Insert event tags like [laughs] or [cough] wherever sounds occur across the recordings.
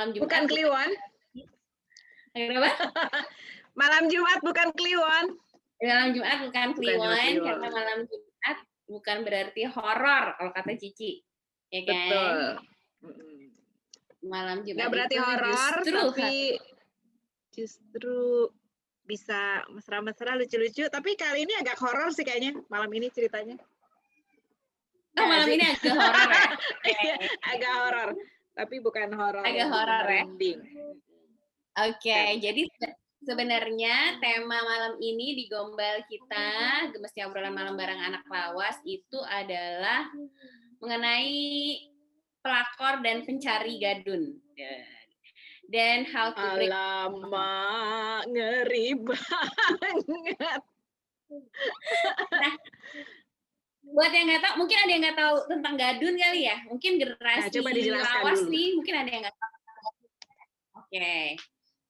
malam Jumat Bukan Kliwon. Kenapa? [laughs] Malam Jumat bukan Kliwon. Malam Jumat bukan Kliwon karena malam Jumat bukan berarti horor kalau kata Cici. Ya kan? Betul. Malam Jumat Nggak berarti horor, justru tapi justru bisa mesra-mesra lucu-lucu. Tapi kali ini agak horor sih kayaknya malam ini ceritanya. Oh, malam ini agak horor ya. [laughs] Iya, agak horor. Tapi bukan horor. Agak yang horor ya? Oke, jadi se- sebenarnya tema malam ini di Gombal kita, gemesnya obrolan malam bareng anak lawas itu adalah mengenai pelakor dan pencari gadun. Dan how to break Alamak, ngeri [laughs] banget. Buat yang nggak tahu, mungkin ada yang nggak tahu tentang gadun kali ya. Mungkin generasi Nah, coba dijelaskan lawas dulu. nih, mungkin ada yang nggak tahu. Oke,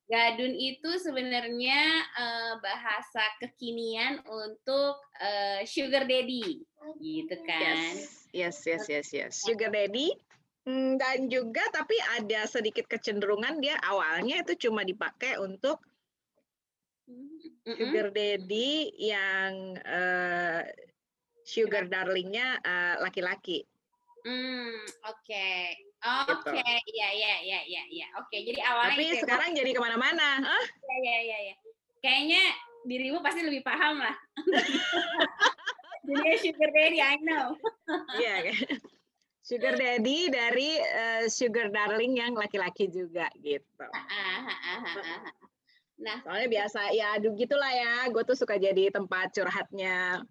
gadun itu sebenarnya eh, bahasa kekinian untuk eh, sugar daddy, gitu kan? Yes, yes, yes, yes, yes. Sugar daddy. Hmm, Dan juga tapi ada sedikit kecenderungan dia awalnya itu cuma dipakai untuk Mm-mm. sugar daddy yang eh, sugar darlingnya eh, laki-laki. Hmm, oke. Gitu. Oke, iya iya iya iya iya. Oke, jadi awalnya Tapi ya, sekarang jadi ke mana-mana. Hah? Iya iya iya iya. Kayaknya dirimu pasti lebih paham lah. [laughs] Jadi sugar daddy, I know. Iya. kan? Sugar daddy dari eh, sugar darling yang laki-laki juga gitu. Ah, ah, ah, ah, ah, ah. Nah, Soalnya biasa ya aduh gitulah ya. Gue tuh suka jadi tempat curhatnya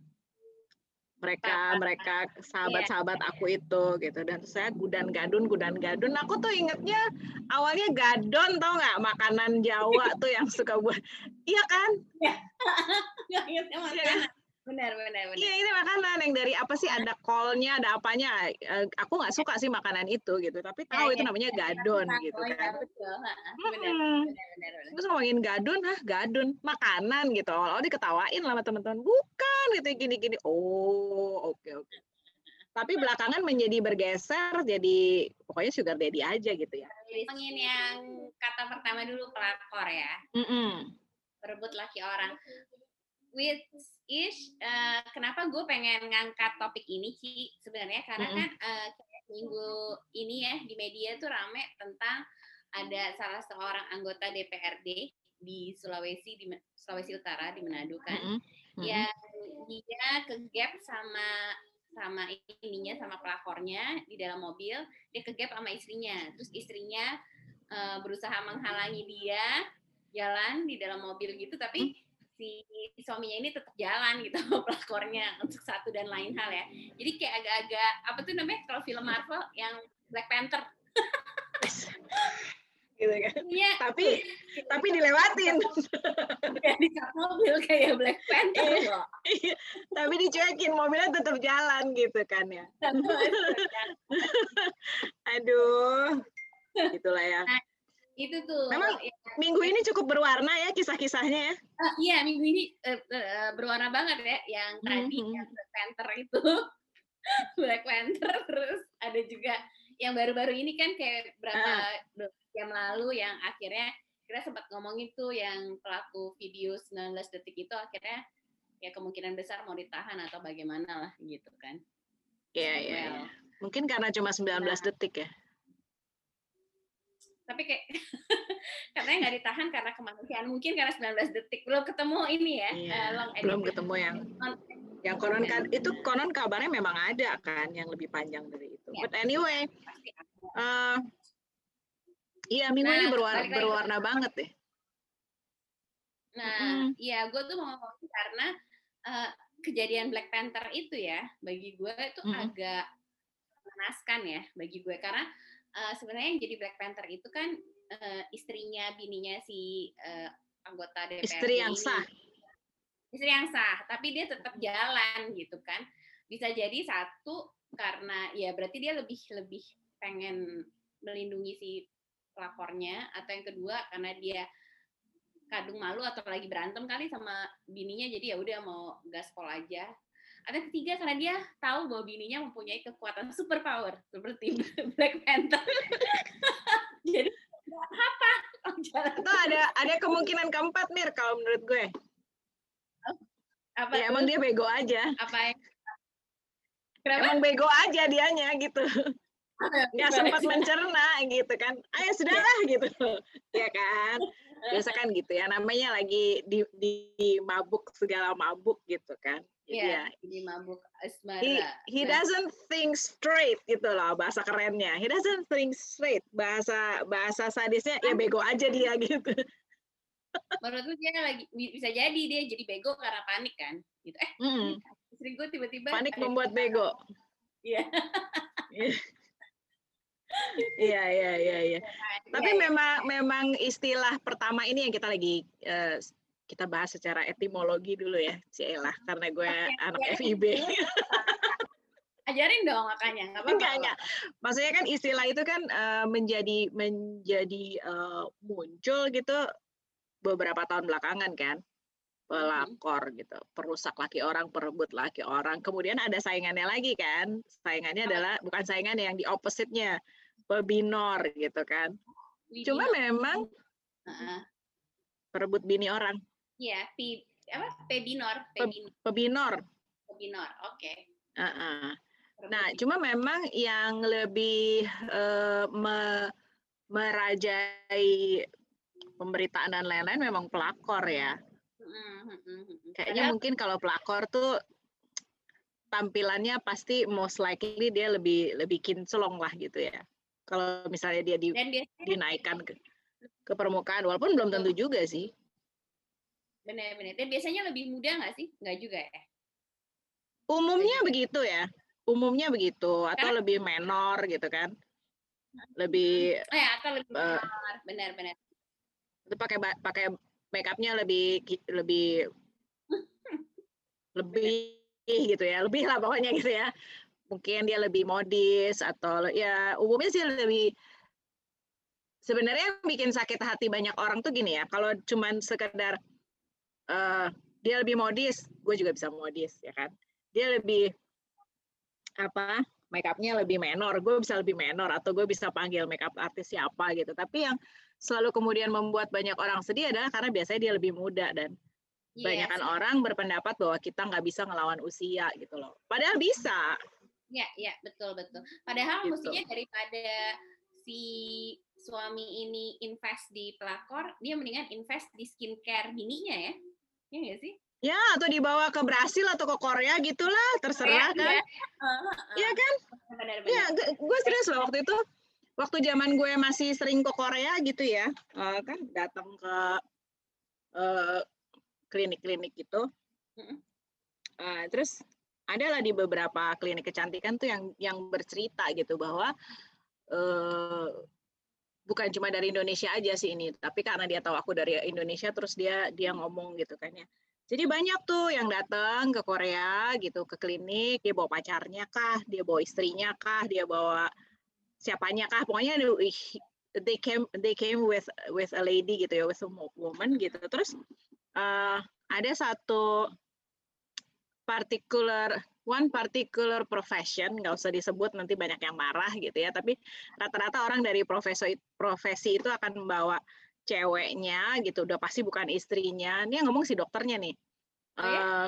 mereka mereka sahabat-sahabat aku itu gitu. Dan saya gudan gadun gudan gadun. Aku tuh ingetnya awalnya gadon tau nggak? Makanan Jawa tuh yang suka buat. Iya kan? [laughs] Nggak ingetnya makanan. Benar benar benar. iya ini makanan yang dari apa sih ada kolnya ada apanya Eh, aku nggak suka sih makanan itu gitu tapi tahu Ya, itu ya, namanya ya, gadon tahu, gitu ya, kan Betul. ah, ah, Benar Mm-mm. benar benar. benar. terus ngomongin gadun hah gadun makanan gitu awal diketawain lah sama teman-teman bukan gitu gini-gini oh oke oke tapi belakangan menjadi bergeser jadi pokoknya sugar daddy aja gitu ya Ngomongin yang kata pertama dulu pelakor ya. Mm-mm. Berebut laki orang. With is eh, kenapa gue pengen ngangkat topik ini Ci sebenarnya karena Mm-mm. kan eh, kayak minggu ini ya di media tuh rame tentang ada salah seorang anggota DPRD di Sulawesi di Sulawesi Utara di Manado kan Mm-mm. Mm-mm. yang dia kegap sama sama ininya sama pelakornya di dalam mobil dia kegap sama istrinya terus istrinya eh, berusaha menghalangi dia jalan di dalam mobil gitu tapi si suaminya ini tetap jalan gitu [laughs] pelakornya untuk satu dan lain hal ya. Jadi kayak agak-agak apa tuh namanya kalau film Marvel yang Black Panther. [laughs] Gitu kan. Iya, tapi tapi dilewatin. [laughs] Kayak di mobil kayak Black Panther. Iya. loh. tapi dicuekin mobilnya tetap jalan gitu kan ya. Aduh. Gitulah ya. Itu tuh. Memang minggu ini cukup berwarna ya kisah-kisahnya ya Ah, iya minggu ini eh, eh, berwarna banget ya yang tadi Mhm. yang Black Panther itu [laughs] Black Panther terus ada juga yang baru-baru ini kan kayak berapa Ah. jam lalu yang akhirnya kita sempat ngomongin tuh yang pelaku video 19 detik itu akhirnya ya kemungkinan besar mau ditahan atau bagaimana lah gitu kan. Iya, iya, Well, iya. Mungkin karena cuma 19 Nah. detik ya. Tapi kayak [laughs] katanya nggak ditahan karena kemanusiaan mungkin karena 19 detik belum ketemu ini ya Iya, long belum ketemu yang yang konon kan itu konon kabarnya memang ada kan yang lebih panjang dari itu. Ya. But anyway, eh iya minggu ini Nah, berwarna, lagi ke berwarna banget deh. Nah, Mm-mm. iya gue tuh mau ngomongin karena eh, kejadian Black Panther itu ya, bagi gue itu Mm-mm. agak menaskan ya bagi gue karena eh, sebenarnya yang jadi Black Panther itu kan eh, istrinya, bininya si eh, anggota DPRD Istri yang ini. sah. Istri yang sah, tapi dia tetap jalan gitu kan. Bisa jadi satu karena ya berarti dia lebih lebih pengen melindungi si pelapornya atau yang kedua karena dia kadung malu atau lagi berantem kali sama bininya jadi ya udah mau gaspol aja Atau ketiga karena dia tahu bahwa bininya mempunyai kekuatan super power seperti [laughs] Black Panther. [laughs] Jadi apa? Oh, Itu ada ada kemungkinan keempat Mir kalau menurut gue. Apa ya, emang dia bego aja. Apa? Kenapa? Emang bego aja dianya gitu. [laughs] Nggak sempat mencerna gitu kan. Ayo sudahlah gitu. ya kan? Biasa kan gitu ya. Namanya lagi di, di mabuk segala mabuk gitu kan. Iya, ini mabuk asmara. He, he nah. doesn't think straight gitu loh bahasa kerennya. He doesn't think straight. Bahasa bahasa sadisnya ya bego aja dia [laughs] gitu. Menurutku dia lagi bisa jadi dia jadi bego karena panik kan. Gitu. Eh, mm. istri gue tiba-tiba panik membuat bego. [laughs] Iya. Iya iya iya iya. Tapi ya, memang memang istilah pertama ini yang kita lagi uh, kita bahas secara etimologi dulu ya, Cielah, karena gue okay, anak okay. FIB. Ajarin dong makanya, nggak apa-apa. Enggak, enggak. Maksudnya kan istilah itu kan uh, menjadi menjadi uh, muncul gitu beberapa tahun belakangan kan pelakor gitu, perusak laki orang, perebut laki orang. Kemudian ada saingannya lagi kan, saingannya adalah bukan saingan yang di opposite-nya, pebinor gitu kan. Cuma memang perebut bini orang. Iya, apa? Pebinor, pebinor. Pebinor. Pebinor, oke. Okay. Uh -uh. Nah, cuma memang yang lebih uh, me, merajai pemberitaan dan lain-lain memang pelakor ya. Kayaknya Padahal, mungkin kalau pelakor tuh tampilannya pasti most likely dia lebih lebih kinclong lah gitu ya. Kalau misalnya dia di, dinaikkan ke, ke permukaan, walaupun belum tentu juga sih. Benar-benar. Dan biasanya lebih muda nggak sih? Nggak juga ya? Umumnya begitu ya. Umumnya begitu. Atau Karena... lebih menor gitu kan. Lebih. Oh ya, atau lebih uh, menor. Benar-benar. Itu pakai pakai make upnya lebih lebih [laughs] lebih gitu ya. Lebih lah pokoknya gitu ya. Mungkin dia lebih modis atau ya umumnya sih lebih sebenarnya yang bikin sakit hati banyak orang tuh gini ya kalau cuman sekedar uh, dia lebih modis, gue juga bisa modis ya kan. Dia lebih apa make upnya lebih menor, gue bisa lebih menor atau gue bisa panggil make up artis siapa gitu. Tapi yang selalu kemudian membuat banyak orang sedih adalah karena biasanya dia lebih muda dan yes. Iya kan orang berpendapat bahwa kita nggak bisa ngelawan usia gitu loh. Padahal bisa. Ya, ya betul betul. Padahal gitu. mestinya daripada si suami ini invest di pelakor, dia mendingan invest di skincare bininya ya. Iya nggak sih? Ya, atau dibawa ke Brasil atau ke Korea gitulah, terserah kan. Iya uh, uh, kan? Iya, gue serius loh waktu itu. Waktu zaman gue masih sering ke Korea gitu ya, uh, kan datang ke uh, klinik-klinik gitu. Uh, terus adalah di beberapa klinik kecantikan tuh yang yang bercerita gitu bahwa uh, bukan cuma dari Indonesia aja sih ini, tapi karena dia tahu aku dari Indonesia terus dia dia ngomong gitu kan ya. Jadi banyak tuh yang datang ke Korea gitu ke klinik, dia bawa pacarnya kah, dia bawa istrinya kah, dia bawa siapanya kah, pokoknya they came they came with with a lady gitu ya, with a woman gitu. Terus uh, ada satu particular one particular profession, nggak usah disebut nanti banyak yang marah gitu ya, tapi rata-rata orang dari profesi profesi itu akan membawa ceweknya gitu, udah pasti bukan istrinya. Ini yang ngomong si dokternya nih. Oh, ya? Uh,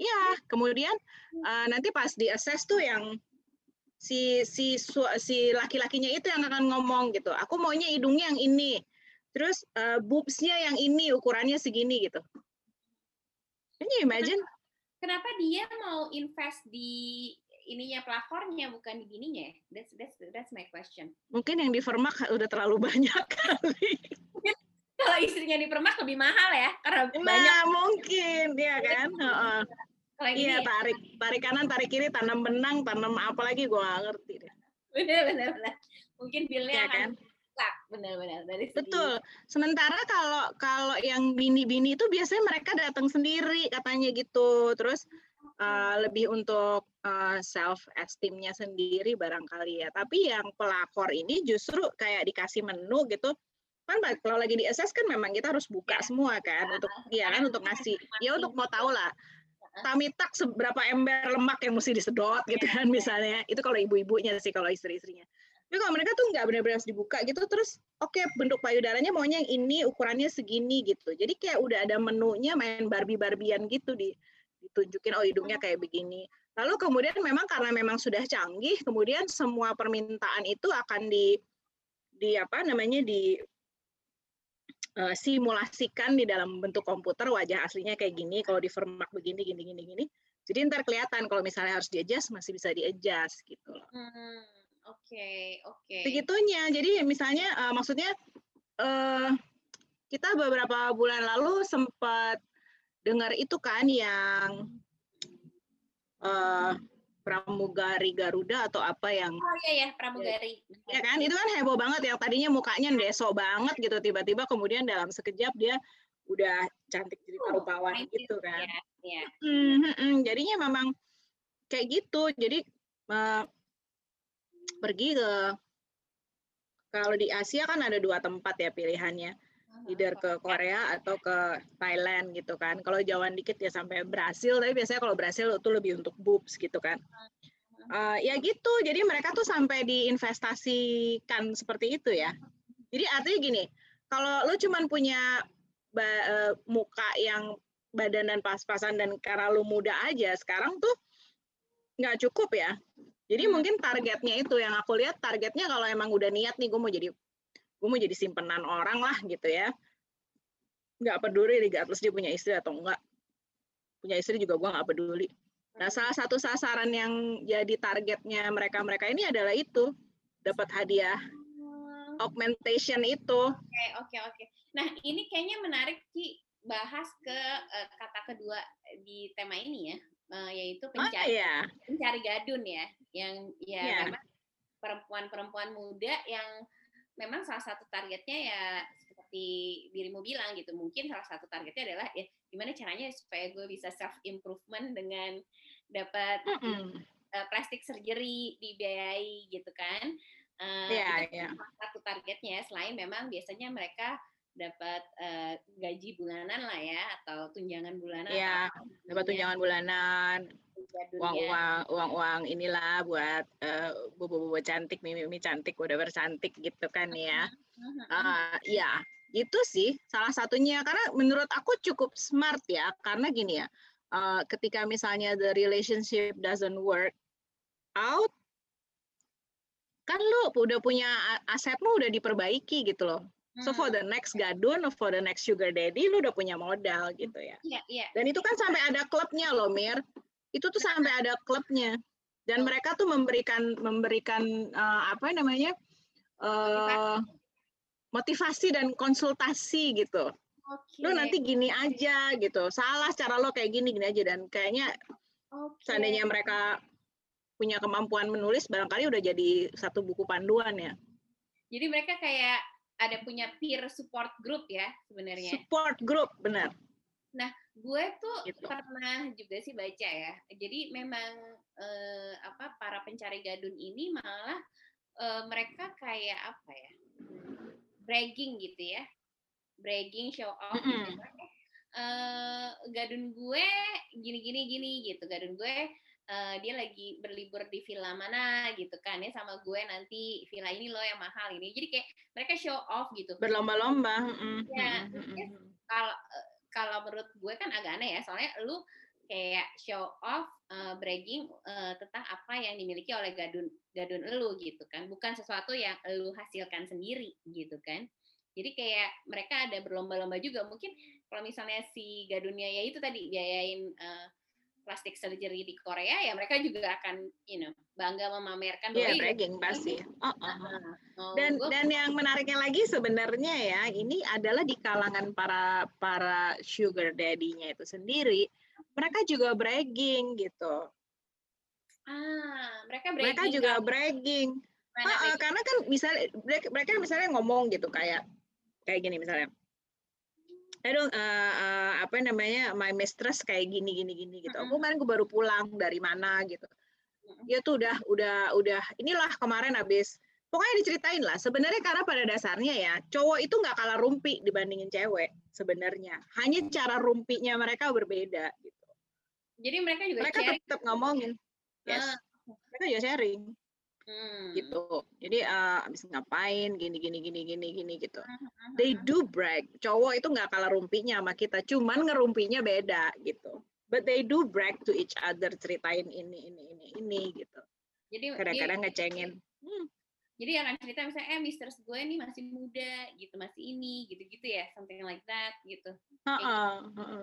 ya, kemudian uh, nanti pas di assess tuh yang si si si laki-lakinya itu yang akan ngomong gitu. Aku maunya hidungnya yang ini. Terus uh, boobsnya yang ini ukurannya segini gitu. Can you imagine? Kenapa dia mau invest di ininya pelakornya bukan di bininya? That's that's that's my question. Mungkin yang di Vermak udah terlalu banyak [laughs] kali. Kalau istrinya di Vermak lebih mahal ya karena nah, banyak. mungkin ya kan. Iya, ya? tarik tarik kanan, tarik kiri, tanam benang, tanam apa lagi gue gak ngerti deh. Bener, bener. Mungkin bilnya ya, kan? Benar-benar dari segi... betul sementara kalau kalau yang bini-bini itu biasanya mereka datang sendiri katanya gitu terus uh, lebih untuk uh, eh, self esteemnya sendiri barangkali ya tapi yang pelakor ini justru kayak dikasih menu gitu kan kalau lagi di SS kan memang kita harus buka ya. semua kan untuk ya kan untuk ngasih ya untuk mau tahu lah tummy tuck seberapa ember lemak yang mesti disedot gitu Iya, kan iya. misalnya. Itu kalau ibu-ibunya sih kalau istri-istrinya. Tapi kalau mereka tuh nggak benar-benar harus dibuka gitu terus oke bentuk payudaranya maunya yang ini ukurannya segini gitu. Jadi kayak udah ada menunya main Barbie-Barbian gitu di ditunjukin oh hidungnya kayak begini. Lalu kemudian memang karena memang sudah canggih, kemudian semua permintaan itu akan di di apa namanya di eh, simulasikan di dalam bentuk komputer wajah aslinya kayak gini, kalau di format begini gini gini gini. Jadi ntar kelihatan kalau misalnya harus di-adjust masih bisa di-adjust gitu loh. Hmm, Oke, oke. Begitunya. Jadi misalnya eh, maksudnya eh kita beberapa bulan lalu sempat dengar itu kan yang eh pramugari Garuda atau apa yang Oh iya ya, pramugari. ya kan itu kan heboh banget yang tadinya mukanya deso banget gitu tiba-tiba kemudian dalam sekejap dia udah cantik jadi Oh, paru-pawan nice. gitu kan. Iya, iya. Hmm, hmm, jadinya memang kayak gitu. Jadi eh, pergi ke kalau di Asia kan ada dua tempat ya pilihannya, either ke Korea atau ke Thailand gitu kan. Kalau jauhan dikit ya sampai Brasil, tapi biasanya kalau Brasil itu lebih untuk boobs gitu kan. Eh, ya gitu, jadi mereka tuh sampai diinvestasikan seperti itu ya. Jadi artinya gini, kalau lu cuman punya ba- eh, muka yang badan dan pas-pasan dan karena lu muda aja, sekarang tuh nggak cukup ya. Jadi mungkin targetnya itu yang aku lihat targetnya kalau emang udah niat nih gue mau jadi gue mau jadi simpenan orang lah gitu ya. Nggak peduli regardless dia punya istri atau enggak. Punya istri juga gue nggak peduli. Nah salah satu sasaran yang jadi targetnya mereka-mereka ini adalah itu dapat hadiah augmentation itu. Oke, oke, oke. Nah, ini kayaknya menarik Ki bahas ke eh, kata kedua di tema ini ya, eh, yaitu Oh pencari iya, pencari gadun ya, yang ya Iya. memang perempuan-perempuan muda yang memang salah satu targetnya ya seperti dirimu bilang gitu, mungkin salah satu targetnya adalah ya gimana caranya supaya gue bisa self improvement dengan dapat Mm-mm. eh, plastik surgery dibiayai gitu kan. Eh, Iya, itu iya. salah satu targetnya selain memang biasanya mereka dapat eh, gaji bulanan lah ya atau tunjangan bulanan Iya, dapat tunjangan bulanan, gadun uang ya. uang uang uang inilah buat eh, bobo-bobo cantik, mimi-mimi cantik, whatever cantik gitu kan ya. Ah, ya, itu sih salah satunya karena menurut aku cukup smart ya karena gini ya. eh, ketika misalnya the relationship doesn't work out, kan lu udah punya asetmu udah diperbaiki gitu loh. So for the next gadun, for the next sugar daddy, lu udah punya modal gitu ya. Iya, iya. Dan itu kan sampai ada klubnya loh, Mir. Itu tuh sampai ada klubnya. Dan mereka tuh memberikan memberikan eh, apa namanya eh motivasi dan konsultasi gitu. Oke. Lu nanti gini aja gitu. Salah cara lo kayak gini gini aja dan kayaknya Oke. seandainya mereka punya kemampuan menulis barangkali udah jadi satu buku panduan ya. Jadi mereka kayak ada punya peer support group ya sebenarnya. Support group, benar. Gue tuh Gitu. pernah juga sih baca ya. Jadi memang eh, apa para pencari gadun ini malah eh, mereka kayak apa ya? bragging gitu ya. Bragging show off gitu. Mm-mm. Eh, gadun gue gini gini gini gitu. Gadun gue eh, dia lagi berlibur di villa mana gitu kan ya sama gue nanti villa ini loh yang mahal ini. Jadi kayak mereka show off gitu. Berlomba-lomba. Ya, kalau kalau menurut gue kan agak aneh ya soalnya lu kayak show off eh, bragging eh, tentang apa yang dimiliki oleh gadun gadun lu gitu kan bukan sesuatu yang lu hasilkan sendiri gitu kan jadi kayak mereka ada berlomba-lomba juga mungkin kalau misalnya si gadunnya ya itu tadi biayain eh, plastik surgery di Korea ya mereka juga akan you know bangga memamerkan Iya, "Ih, bragging pasti. Oh, oh, oh. oh, Dan gua- dan yang menariknya lagi sebenarnya ya ini adalah di kalangan para para sugar daddy-nya itu sendiri mereka juga bragging gitu. ah mereka Mereka bragging juga kan? bragging. Ah, bragging? karena kan misalnya mereka, mereka misalnya ngomong gitu kayak kayak gini misalnya. Aduh, eh, eh, apa namanya, my mistress kayak gini gini gini gitu. Aku Mm-mm. kemarin gue baru pulang dari mana gitu. Dia tuh udah udah udah inilah kemarin habis. Pokoknya diceritain lah. Sebenarnya karena pada dasarnya ya cowok itu nggak kalah rumpi dibandingin cewek sebenarnya. Hanya cara rumpinya mereka berbeda gitu. Jadi mereka juga mereka sharing. tetap ngomongin. Yes. Ah. Mereka juga sharing Hmm. gitu. Jadi uh, abis ngapain gini gini gini gini gini gitu. Hmm. They do brag. Cowok itu nggak kalah rumpinya sama kita, cuman ngerumpinya beda gitu. But they do brag to each other ceritain ini ini ini ini gitu. Jadi Kadang-kadang ngecengin. Hmm, jadi akan cerita misalnya eh mister gue nih masih muda gitu masih ini gitu-gitu ya something like that gitu ha-ha, ha-ha.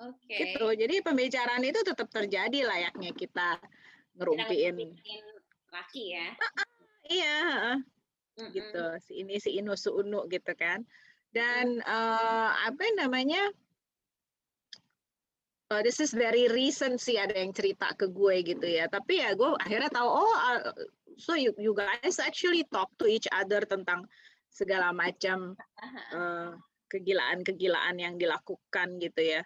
oke Gitu. Jadi pembicaraan itu tetap terjadi layaknya kita ngerumpiin. Laki ya. Iya. Mm-mm. gitu si ini si inu su unu gitu kan. Dan eh, apa namanya eh, this is very recent sih ada yang cerita ke gue gitu ya. Tapi ya gue akhirnya tahu oh uh, so you, you guys actually talk to each other tentang segala macam eh, kegilaan-kegilaan yang dilakukan gitu ya.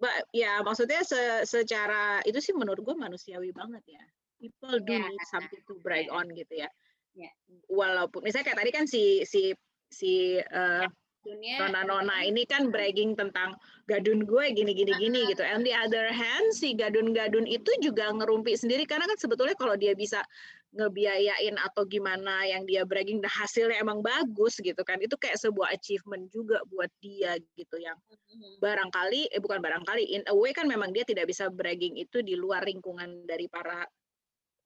Ba- ya maksudnya se- secara itu sih menurut gue manusiawi banget ya people do Ya. need something to brag Ya. on gitu ya Ya. walaupun misalnya kayak tadi kan si si si eh, dunia nona-nona ini kan bragging tentang gadun gue gini gini gini gitu and the other hand si gadun-gadun itu juga ngerumpi sendiri karena kan sebetulnya kalau dia bisa ngebiayain atau gimana yang dia bragging dan hasilnya emang bagus gitu kan itu kayak sebuah achievement juga buat dia gitu yang Mhm. barangkali eh bukan barangkali in a way kan memang dia tidak bisa bragging itu di luar lingkungan dari para,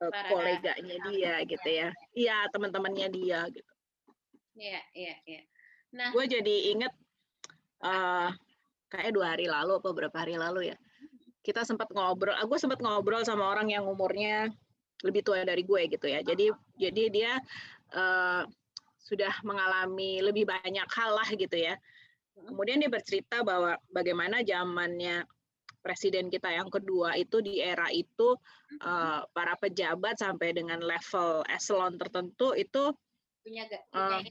eh, Para koleganya dia gitu ya. Iya teman-temannya dia gitu. Iya, iya, iya. Nah, gue jadi inget eh kayak dua hari lalu apa berapa hari lalu ya. Kita sempat ngobrol aku sempat ngobrol sama orang yang umurnya lebih tua dari gue gitu ya. Jadi jadi dia eh, sudah mengalami lebih banyak hal lah gitu ya. Kemudian dia bercerita bahwa bagaimana zamannya presiden kita yang kedua itu di era itu eh, para pejabat sampai dengan level eselon tertentu itu punya eh,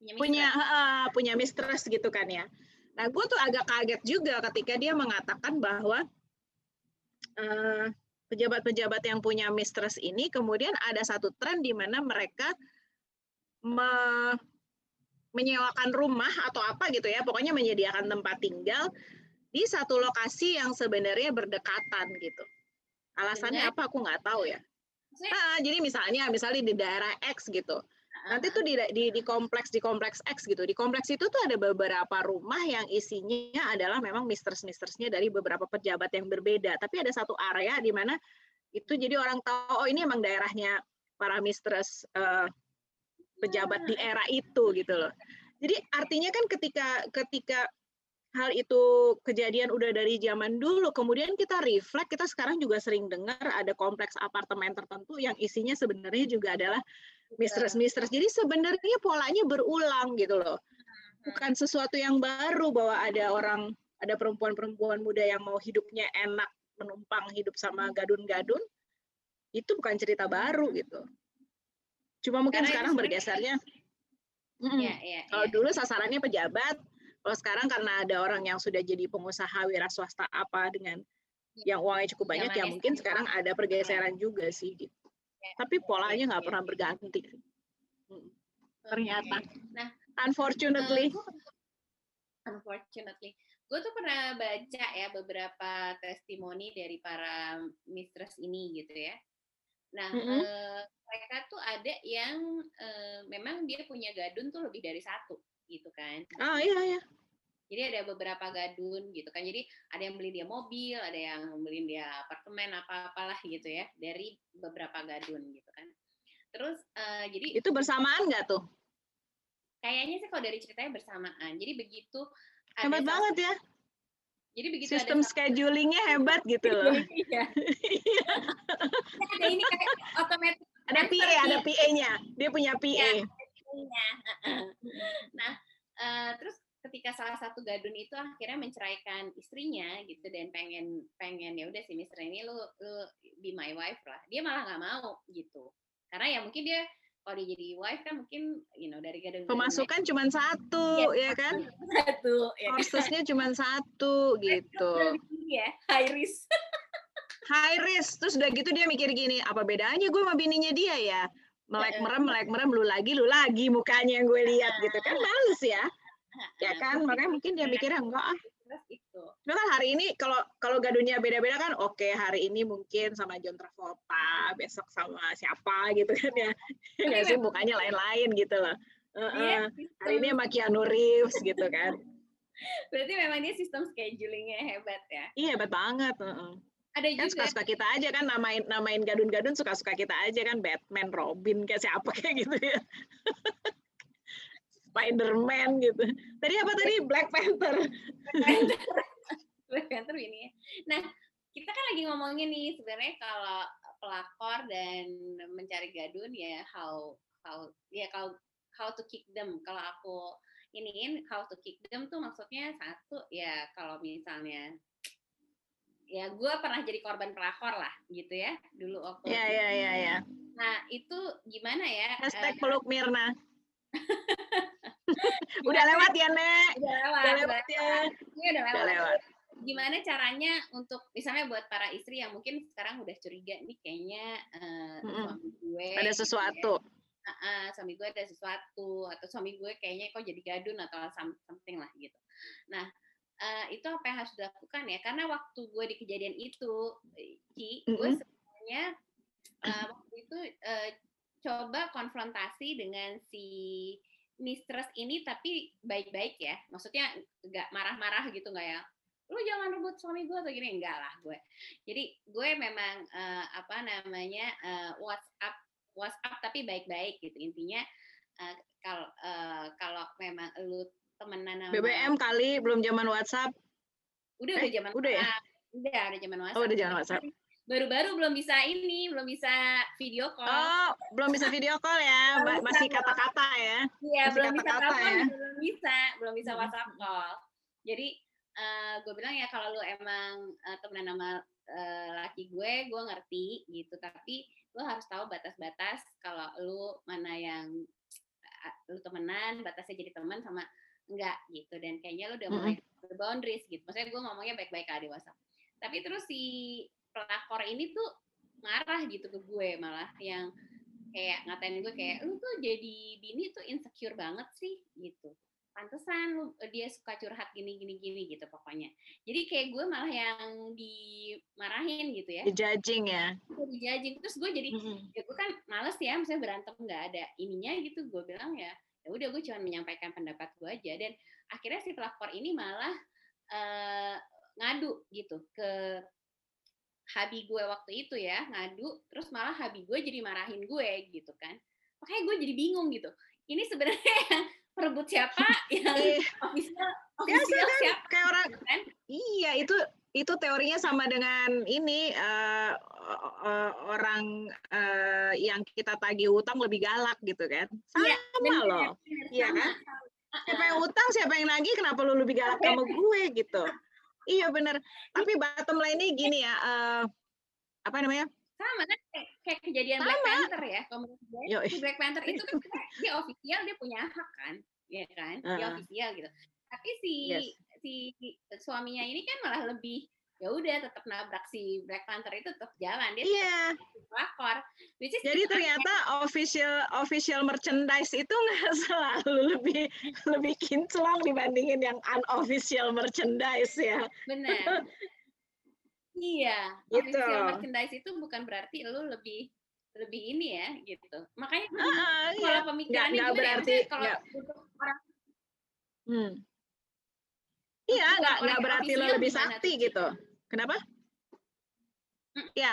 punya punya uh, punya mistress gitu kan ya. Nah, gue tuh agak kaget juga ketika dia mengatakan bahwa eh, pejabat-pejabat yang punya mistress ini kemudian ada satu tren di mana mereka me- menyewakan rumah atau apa gitu ya, pokoknya menyediakan tempat tinggal di satu lokasi yang sebenarnya berdekatan gitu. Alasannya apa? Aku nggak tahu ya. Maksudnya, Ah, jadi misalnya misalnya di daerah X gitu, nanti tuh di, di di kompleks di kompleks X gitu. Di kompleks itu tuh ada beberapa rumah yang isinya adalah memang mistress-mistressnya dari beberapa pejabat yang berbeda. Tapi ada satu area di mana itu jadi orang tahu oh ini emang daerahnya para mistress eh, pejabat di era itu gitu loh. Jadi artinya kan ketika ketika hal itu kejadian udah dari zaman dulu kemudian kita reflect kita sekarang juga sering dengar ada kompleks apartemen tertentu yang isinya sebenarnya juga adalah mistress-mistress. Jadi sebenarnya polanya berulang gitu loh. Bukan sesuatu yang baru bahwa ada orang, ada perempuan-perempuan muda yang mau hidupnya enak, menumpang hidup sama gadun-gadun. Itu bukan cerita baru gitu. Cuma mungkin Karena sekarang bergesernya. Mm-mm. Iya, iya, Kalau iya. dulu sasarannya pejabat, kalau sekarang karena ada orang yang sudah jadi pengusaha wira swasta apa dengan yang uangnya cukup banyak, ya mungkin sekarang. ada pergeseran juga sih. Gitu. Iya, Tapi polanya nggak iya. pernah berganti. Mm. Ternyata. Nah, Unfortunately. Eh, unfortunately, gue tuh pernah baca ya beberapa testimoni dari para mistress ini gitu ya. Nah, Mm-mm. eh, mereka tuh ada yang eh, memang dia punya gadun tuh lebih dari satu gitu kan. Ah iya iya. Jadi ada beberapa gadun gitu kan. Jadi ada yang beli dia mobil, ada yang beli dia apartemen apa-apalah gitu ya dari beberapa gadun gitu kan. Terus eh, jadi Itu bersamaan nggak tuh? kayaknya sih kalau dari ceritanya bersamaan. Jadi begitu Hebat satu- banget ya. Jadi begitu Sistem ada schedulingnya hebat gitu loh. [laughs] Iya. ada ini kayak otomatis ada PA, ada PA-nya. Dia punya PA. Iya. Nah, eh, terus ketika salah satu gadun itu akhirnya menceraikan istrinya gitu dan pengen pengen ya udah si Mister ini lu lu be my wife lah. Dia malah nggak mau gitu. Karena ya mungkin dia kalau dia jadi wife kan mungkin you know dari gadun Pemasukan cuma [laughs] satu, ya kan? satu ya kan? Courses-nya cuma satu gitu. Ya high risk. High risk. Terus udah gitu dia mikir gini, apa bedanya gue sama bininya dia ya? Melek merem, melek merem, lu lagi, lu lagi mukanya yang gue lihat gitu kan males ya. Ya kan? Makanya mungkin dia mikirnya enggak ah. Terus itu. Cuma kan hari ini kalau kalau gadunya beda-beda kan oke okay, hari ini mungkin sama John Travolta, besok sama siapa gitu kan ya. Enggak sih mukanya lain-lain gitu loh. Uh, uh, hari ini sama Keanu Reeves gitu kan. [laughs] Berarti memang dia sistem schedulingnya hebat ya? Iya hebat banget. Uh -uh. Ada kan juga. suka-suka kita aja kan namain namain gadun-gadun suka-suka kita aja kan Batman, Robin kayak siapa [laughs] kayak gitu ya. Spider-Man gitu. Tadi apa tadi Black Panther. [laughs] Black Panther ini. Ya. Nah, kita kan lagi ngomongin nih sebenarnya kalau pelakor dan mencari gadun ya how how ya kalau how to kick them. Kalau aku iniin how to kick them tuh maksudnya satu ya kalau misalnya ya gue pernah jadi korban pelakor lah gitu ya dulu waktu ya ya ya ya nah itu gimana ya hashtag uh, peluk Mirna. [laughs] Udah lewat ya nek? Udah lewat, udah lewat ya? ini udah lewat. udah lewat. Gimana caranya untuk misalnya buat para istri yang mungkin sekarang udah curiga nih kayaknya uh, mm -hmm. suami gue ada sesuatu ya, uh, uh, suami gue ada sesuatu atau suami gue kayaknya kok jadi gadun atau something lah gitu. Nah uh, itu apa yang harus dilakukan ya? Karena waktu gue di kejadian itu, gue mm -hmm. sebenarnya uh, waktu itu uh, coba konfrontasi dengan si mistress ini tapi baik-baik ya. Maksudnya nggak marah-marah gitu nggak ya? lu jangan rebut suami gue atau gini enggak lah gue jadi gue memang uh, apa namanya uh, WhatsApp WhatsApp tapi baik-baik gitu intinya uh, kalau uh, kalau memang lu temenan sama BBM kali belum zaman WhatsApp. Udah eh, udah zaman udah ya? Udah ada zaman WhatsApp. oh udah zaman WhatsApp. Baru-baru belum bisa ini belum bisa video call. Oh belum bisa video call ya? Belum masih kata-kata ya? Iya belum kata -kata bisa ya. belum bisa belum bisa WhatsApp call. Jadi uh, gue bilang ya kalau lu emang uh, temenan sama uh, laki gue gue ngerti gitu. Tapi lu harus tahu batas-batas kalau lu mana yang lu temenan batasnya jadi teman sama enggak gitu. Dan kayaknya lu udah mulai mm-hmm. boundaries gitu. Maksudnya gue ngomongnya baik-baik aja di WhatsApp tapi terus si pelakor ini tuh marah gitu ke gue malah yang kayak ngatain gue kayak lu tuh jadi bini tuh insecure banget sih gitu. Pantesan lu eh, dia suka curhat gini gini gini gitu pokoknya. Jadi kayak gue malah yang dimarahin gitu ya. Dijajing ya. Dijajing terus gue jadi mm-hmm. ya gue kan males ya misalnya berantem nggak ada ininya gitu. Gue bilang ya ya udah gue cuma menyampaikan pendapat gue aja dan akhirnya si pelakor ini malah uh, ngadu gitu ke habi gue waktu itu ya ngadu terus malah habi gue jadi marahin gue gitu kan makanya gue jadi bingung gitu ini sebenarnya [laughs] perebut siapa [laughs] yang iya. official official kan, siapa kayak orang gitu kan? iya itu itu teorinya sama dengan ini uh, uh, orang uh, yang kita tagih utang lebih galak gitu kan? Iya, sama ya, loh iya kan? siapa yang utang siapa yang nagih kenapa lu lebih galak sama gue gitu? Iya bener tapi bottom line-nya gini ya uh, apa namanya? Sama kan? Kayak, kejadian sama. Black Panther ya kalau gue. Black Panther itu kan [laughs] dia official dia punya hak kan? Ya kan? Uh. dia official gitu. Tapi si yes. Si suaminya ini kan malah lebih ya udah tetap nabrak si Black Panther itu tetap jalan dia yeah. pelakor jadi ternyata kan, official official merchandise itu nggak [laughs] selalu lebih lebih kinclong dibandingin yang unofficial merchandise ya benar [laughs] Iya, gitu. official merchandise itu bukan berarti lu lebih lebih ini ya gitu. Makanya uh, kalau iya. pemikirannya berarti ya, kalau untuk orang hmm. Iya, nggak nggak berarti lo lebih sakti itu? gitu. Kenapa? Hmm. Ya.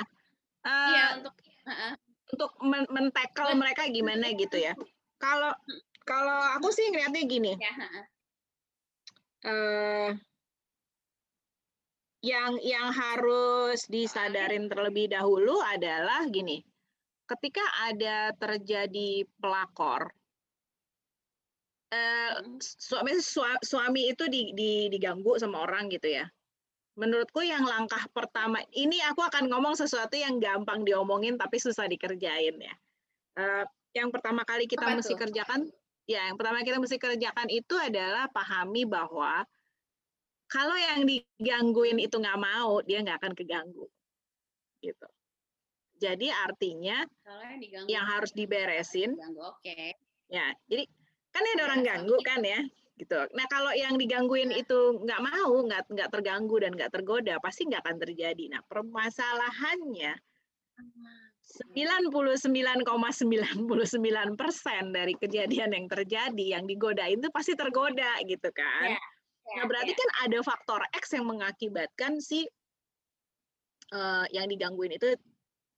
Uh, iya untuk uh, untuk men men mereka gimana gitu ya. Kalau hmm. kalau aku sih ngeliatnya gini. Ya, uh, uh, yang yang harus disadarin terlebih dahulu adalah gini, ketika ada terjadi pelakor, eh, suami suami itu di, di, diganggu sama orang gitu ya. Menurutku yang langkah pertama ini aku akan ngomong sesuatu yang gampang diomongin tapi susah dikerjain ya. Eh, yang pertama kali kita Apa mesti itu? kerjakan, ya yang pertama kita mesti kerjakan itu adalah pahami bahwa kalau yang digangguin itu nggak mau, dia nggak akan keganggu. Gitu. Jadi artinya yang, yang harus diberesin. Oke. Okay. Ya, jadi kan ada orang ganggu kan ya. gitu. Nah kalau yang digangguin itu nggak mau, nggak nggak terganggu dan nggak tergoda, pasti nggak akan terjadi. Nah permasalahannya 99,99 persen dari kejadian yang terjadi yang digoda itu pasti tergoda gitu kan. Ya, ya, nah berarti ya. kan ada faktor X yang mengakibatkan si uh, yang digangguin itu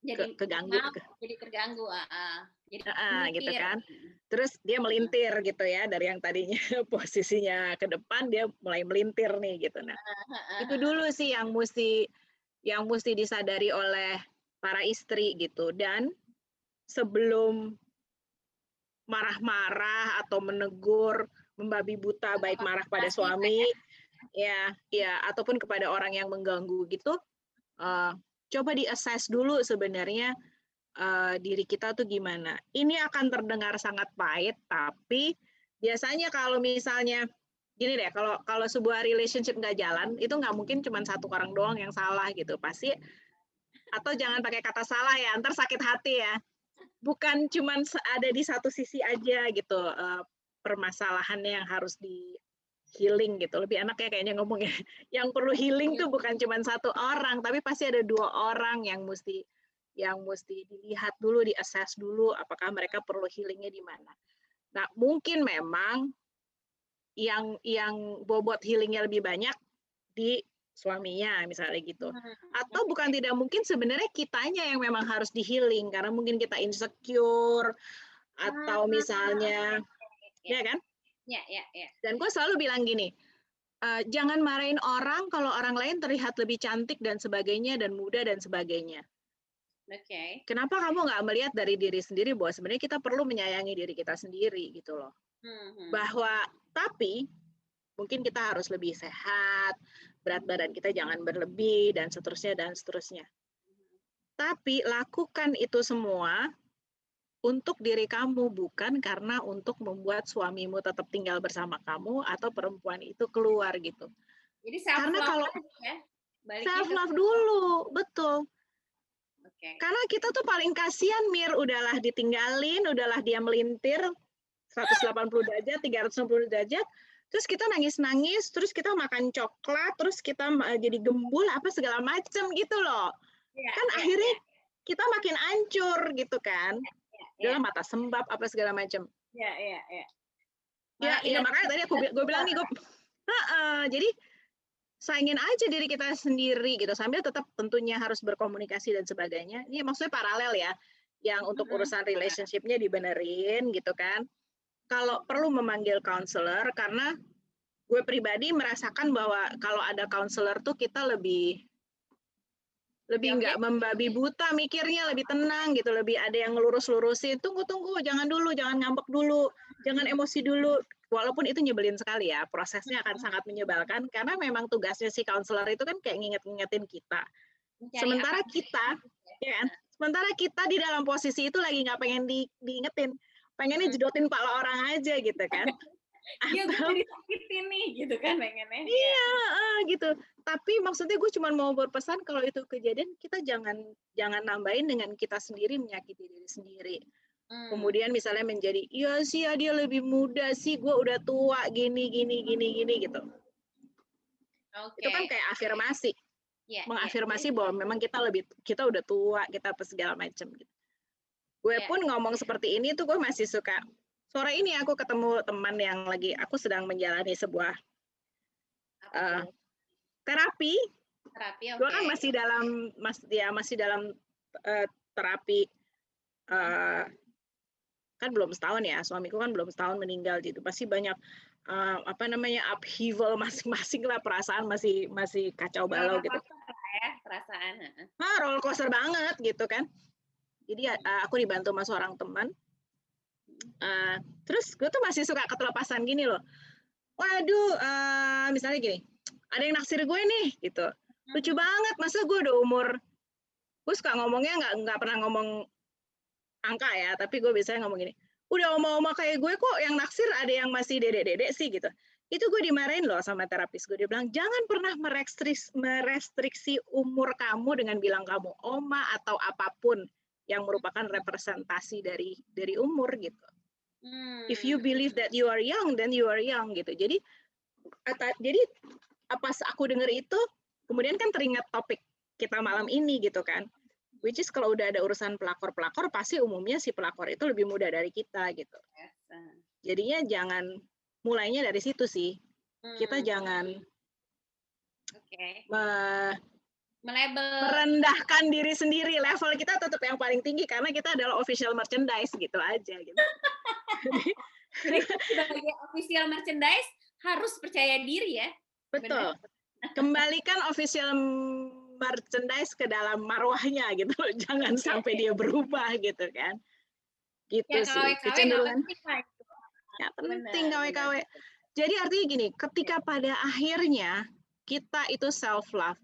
jadi ke, keganggu maaf, jadi terganggu uh, uh, jadi uh, gitu kan. Terus dia melintir gitu ya dari yang tadinya [laughs] posisinya ke depan dia mulai melintir nih gitu. Nah itu dulu sih yang mesti yang mesti disadari oleh para istri gitu. Dan sebelum marah-marah atau menegur membabi buta baik marah pada suami ya. ya ataupun kepada orang yang mengganggu gitu uh, coba di assess dulu sebenarnya uh, diri kita tuh gimana. Ini akan terdengar sangat pahit, tapi biasanya kalau misalnya gini deh, kalau kalau sebuah relationship nggak jalan, itu nggak mungkin cuma satu orang doang yang salah gitu. Pasti atau jangan pakai kata salah ya, ntar sakit hati ya. Bukan cuma ada di satu sisi aja gitu uh, permasalahannya yang harus di healing gitu. Lebih enak ya kayaknya ngomongnya. Yang perlu healing tuh bukan cuma satu orang, tapi pasti ada dua orang yang mesti yang mesti dilihat dulu, diassess dulu apakah mereka perlu healingnya di mana. Nah, mungkin memang yang yang bobot healingnya lebih banyak di suaminya misalnya gitu. Hmm, Atau bukan tidak mungkin sebenarnya kitanya yang memang harus di healing karena mungkin kita insecure atau hmm, misalnya ya kan? Ya, ya, ya. Dan gue selalu bilang gini, uh, jangan marahin orang kalau orang lain terlihat lebih cantik dan sebagainya dan muda dan sebagainya. Oke. Okay. Kenapa kamu nggak melihat dari diri sendiri bahwa sebenarnya kita perlu menyayangi diri kita sendiri gitu loh. Hmm. Bahwa tapi mungkin kita harus lebih sehat, berat badan kita jangan berlebih dan seterusnya dan seterusnya. Tapi lakukan itu semua untuk diri kamu bukan karena untuk membuat suamimu tetap tinggal bersama kamu atau perempuan itu keluar gitu. Jadi self karena kalau ya? self love dulu, betul. Okay. Karena kita tuh paling kasihan Mir, udahlah ditinggalin, udahlah dia melintir 180 derajat, 360 derajat, terus kita nangis-nangis, terus kita makan coklat, terus kita jadi gembul apa segala macam gitu loh. Yeah, kan yeah, akhirnya yeah. kita makin ancur gitu kan. Yeah yeah. dalam mata sembab apa segala macam. Iya, iya, iya. Ya, ya makanya tadi aku gue bilang nih gue [laughs] uh, jadi saingin aja diri kita sendiri gitu sambil tetap tentunya harus berkomunikasi dan sebagainya. Ini maksudnya paralel ya, yang untuk urusan relationshipnya dibenerin gitu kan. Kalau perlu memanggil counselor karena gue pribadi merasakan bahwa kalau ada counselor tuh kita lebih lebih nggak membabi buta mikirnya lebih tenang gitu lebih ada yang ngelurus lurusin tunggu tunggu jangan dulu jangan ngambek dulu jangan emosi dulu. Walaupun itu nyebelin sekali ya prosesnya akan sangat menyebalkan karena memang tugasnya si counselor itu kan kayak nginget-ngingetin kita. Sementara kita ya kan? Sementara kita di dalam posisi itu lagi nggak pengen di, diingetin. Pengennya jedotin pala orang aja gitu kan [laughs] Iya, gue jadi sakit ini gitu kan pengennya. Iya, uh, gitu. Tapi maksudnya gue cuma mau berpesan kalau itu kejadian kita jangan jangan nambahin dengan kita sendiri menyakiti diri sendiri. Hmm. Kemudian misalnya menjadi, iya sih ya dia lebih muda sih, gue udah tua gini gini gini gini gitu. Okay. Itu kan kayak afirmasi, yeah, iya, mengafirmasi yeah, bahwa memang kita lebih kita udah tua, kita apa segala macam gitu. Gue yeah. pun ngomong seperti ini tuh gue masih suka sore ini aku ketemu teman yang lagi aku sedang menjalani sebuah uh, terapi. Terapi, okay. Gue kan masih dalam mas ya masih dalam uh, terapi uh, kan belum setahun ya suamiku kan belum setahun meninggal gitu. Pasti banyak uh, apa namanya upheaval masing-masing lah perasaan masih masih kacau balau gitu. ya perasaan ah roller coaster banget gitu kan. Jadi uh, aku dibantu sama seorang teman Uh, terus gue tuh masih suka ketelepasan gini loh. Waduh, uh, misalnya gini, ada yang naksir gue nih, gitu. Lucu banget, masa gue udah umur, gue suka ngomongnya nggak nggak pernah ngomong angka ya, tapi gue biasanya ngomong gini, udah oma-oma kayak gue kok yang naksir ada yang masih dedek-dedek sih gitu. Itu gue dimarahin loh sama terapis gue. Dia bilang, jangan pernah merestriksi, merestriksi umur kamu dengan bilang kamu oma atau apa pun yang merupakan representasi dari dari umur gitu. Hmm. If you believe that you are young, then you are young gitu. Jadi ata- jadi apa aku dengar itu, kemudian kan teringat topik kita malam ini gitu kan. Which is kalau udah ada urusan pelakor-pelakor, pasti umumnya si pelakor itu lebih muda dari kita gitu. Jadinya jangan mulainya dari situ sih. Kita hmm, jangan Oke. me- Melabel. merendahkan diri sendiri. Level kita tetap yang paling tinggi karena kita adalah official merchandise gitu aja gitu. [laughs] Jadi sebagai official merchandise harus percaya diri ya. Betul. Kembalikan official merchandise ke dalam marwahnya gitu. loh. Jangan sampai dia berubah gitu kan. Gitu Ya sih. Kecenderungan ya penting Benar, KW-KW. benar. Jadi artinya gini, ketika pada akhirnya kita itu self love,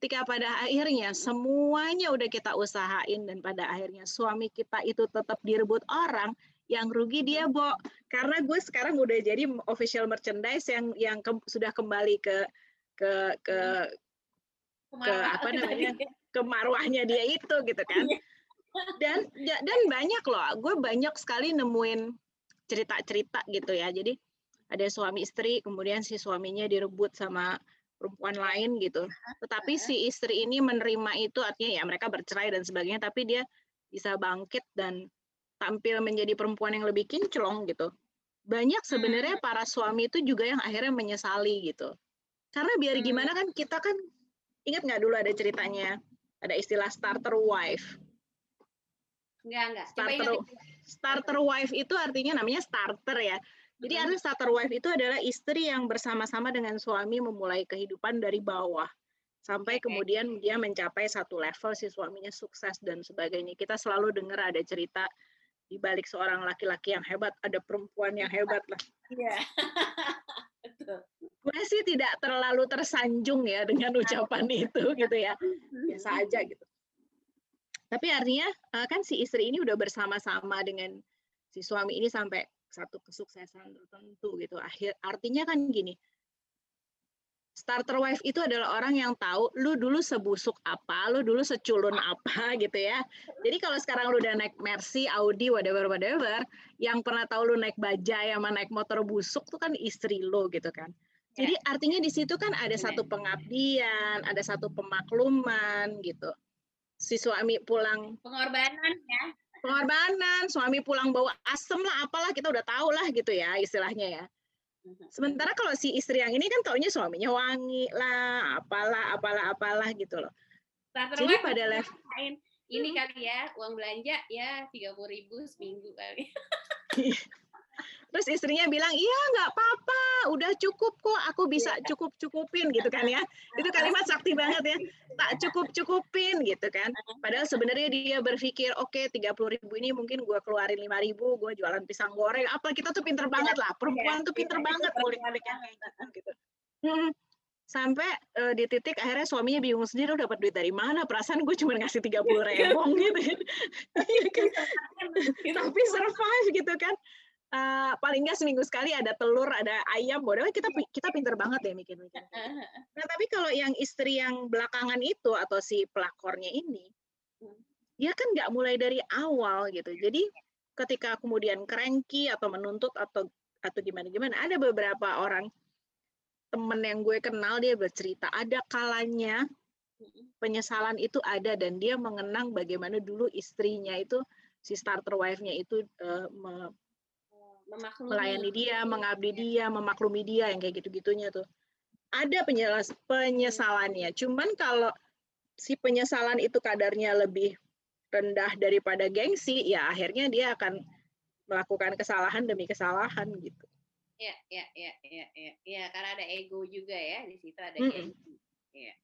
ketika pada akhirnya semuanya udah kita usahain dan pada akhirnya suami kita itu tetap direbut orang, yang rugi dia, Bo. Karena gue sekarang udah jadi official merchandise yang yang ke- sudah kembali ke ke ke ke apa [laughs] namanya? ke marwahnya dia itu gitu kan. Dan ja- dan banyak loh, gue banyak sekali nemuin cerita-cerita gitu ya. Jadi ada suami istri, kemudian si suaminya direbut sama perempuan lain gitu. Tetapi si istri ini menerima itu artinya ya mereka bercerai dan sebagainya, tapi dia bisa bangkit dan tampil menjadi perempuan yang lebih kinclong gitu. Banyak sebenarnya para suami itu juga yang akhirnya menyesali gitu. Karena biar Hmm. gimana kan kita kan ingat nggak dulu ada ceritanya ada istilah starter wife. Enggak, enggak. Starter starter wife itu artinya namanya starter ya. Jadi artinya starter wife itu adalah istri yang bersama-sama dengan suami memulai kehidupan dari bawah sampai Oke. kemudian dia mencapai satu level si suaminya sukses dan sebagainya. Kita selalu dengar ada cerita di balik seorang laki-laki yang hebat ada perempuan yang hebat lah. Iya. [laughs] Betul. Gue sih tidak terlalu tersanjung ya dengan ucapan [laughs] itu gitu ya. Biasa aja gitu. Tapi artinya eh, kan si istri ini udah bersama-sama dengan si suami ini sampai satu kesuksesan tertentu gitu. Akhir artinya kan gini. Starter wife itu adalah orang yang tahu lu dulu sebusuk apa, lu dulu seculun apa gitu ya. Jadi kalau sekarang lu udah naik Mercy, Audi, whatever whatever, yang pernah tahu lu naik bajai sama naik motor busuk tuh kan istri lu gitu kan. Jadi artinya di situ kan ada Benar. satu pengabdian, ada satu pemakluman gitu. Si suami pulang Pengorbanan ya. Pengorbanan, suami pulang bawa asem lah, apalah kita udah tahu lah gitu ya istilahnya ya. Sementara kalau si istri yang ini kan taunya suaminya wangi lah, apalah, apalah, apalah gitu loh. Starter Jadi wife pada level. Ini kali ya, uang belanja ya 30.000 seminggu kali. Terus istrinya bilang, iya nggak apa-apa, udah cukup kok, aku bisa cukup-cukupin gitu kan ya. [laughs] Itu kalimat sakti banget ya, tak cukup-cukupin gitu kan. Padahal sebenarnya dia berpikir, oke 30 ribu ini mungkin gue keluarin 5 ribu, gue jualan pisang goreng, apa kita tuh pinter banget lah, perempuan tuh pinter Iya, banget itu ngulik-ngulik yang [laughs] kayak gitu. Hmm. Sampai eh, di titik akhirnya suaminya bingung sendiri, "Lu dapat duit dari mana? Perasaan gue cuma ngasih 30 ribu [laughs] gitu. Iya kan? tapi survive gitu kan Eh, paling nggak seminggu sekali ada telur ada ayam bodoh kita kita pinter banget ya mikir-mikir [laughs] nah tapi kalau yang istri yang belakangan itu atau si pelakornya ini Hmm. dia kan nggak mulai dari awal gitu. Jadi ketika kemudian cranky atau menuntut atau atau gimana gimana ada beberapa orang temen yang gue kenal dia bercerita ada kalanya penyesalan itu ada dan dia mengenang bagaimana dulu istrinya itu si starter wife-nya itu eh, me- Memaklumi. melayani dia, mengabdi dia, memaklumi dia yang kayak gitu-gitunya tuh. Ada penjelas penyesalannya. Cuman kalau si penyesalan itu kadarnya lebih rendah daripada gengsi, ya akhirnya dia akan melakukan kesalahan demi kesalahan gitu. Iya, iya, iya, iya, iya. Iya, karena ada ego juga ya di situ ada Mm-mm. gengsi. Iya.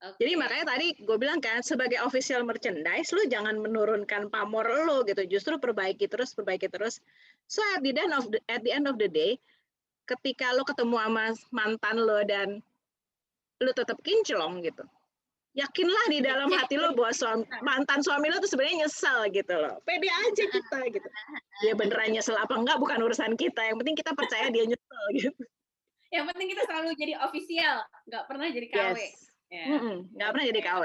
Oke. Jadi makanya tadi gue bilang kan sebagai official merchandise lu jangan menurunkan pamor lu gitu, justru perbaiki terus, perbaiki terus. So at the end of the, at the end of the day, ketika lu ketemu sama mantan lo dan lu tetap kinclong gitu, yakinlah di dalam hati lo bahwa suami, mantan suami lo tuh sebenarnya nyesel gitu loh. Pede aja kita gitu. Dia beneran nyesel apa enggak bukan urusan kita. Yang penting kita percaya dia nyesel gitu. Yang penting kita selalu jadi official, nggak pernah jadi KW. Yes. Ya. Mm-mm, nggak pernah jadi KW.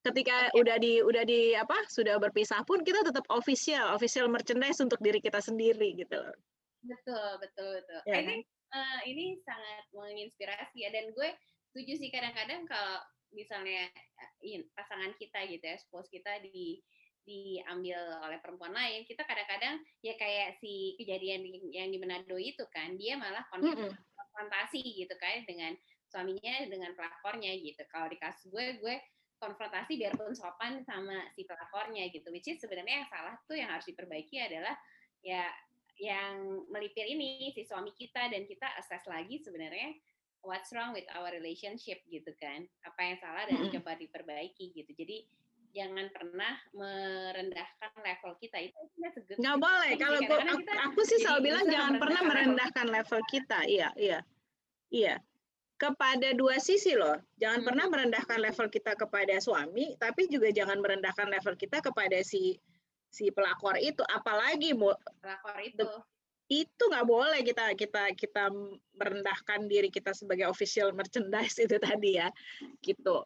Ketika okay. udah di udah di apa sudah berpisah pun kita tetap official official merchandise untuk diri kita sendiri gitu loh. Betul betul betul. Ya, I uh, ini sangat menginspirasi ya dan gue setuju sih kadang-kadang kalau misalnya uh, pasangan kita gitu ya spouse kita di diambil oleh perempuan lain kita kadang-kadang ya kayak si kejadian yang di Manado itu kan dia malah konfrontasi gitu kan dengan suaminya dengan pelakornya gitu. Kalau di kasus gue gue konfrontasi biarpun sopan sama si pelakornya gitu. Which is sebenarnya yang salah tuh yang harus diperbaiki adalah ya yang melipir ini si suami kita. Dan kita assess lagi sebenarnya what's wrong with our relationship gitu kan. Apa yang salah dan mm-hmm. coba diperbaiki gitu. Jadi jangan pernah merendahkan level kita. Itu nggak boleh. Kalau aku, aku sih selalu bilang jangan pernah merendahkan level kita. Iya iya. Iya kepada dua sisi loh. Jangan hmm. pernah merendahkan level kita kepada suami, tapi juga jangan merendahkan level kita kepada si si pelakor itu. Apalagi mau pelakor itu itu nggak boleh kita kita kita merendahkan diri kita sebagai official merchandise itu tadi ya gitu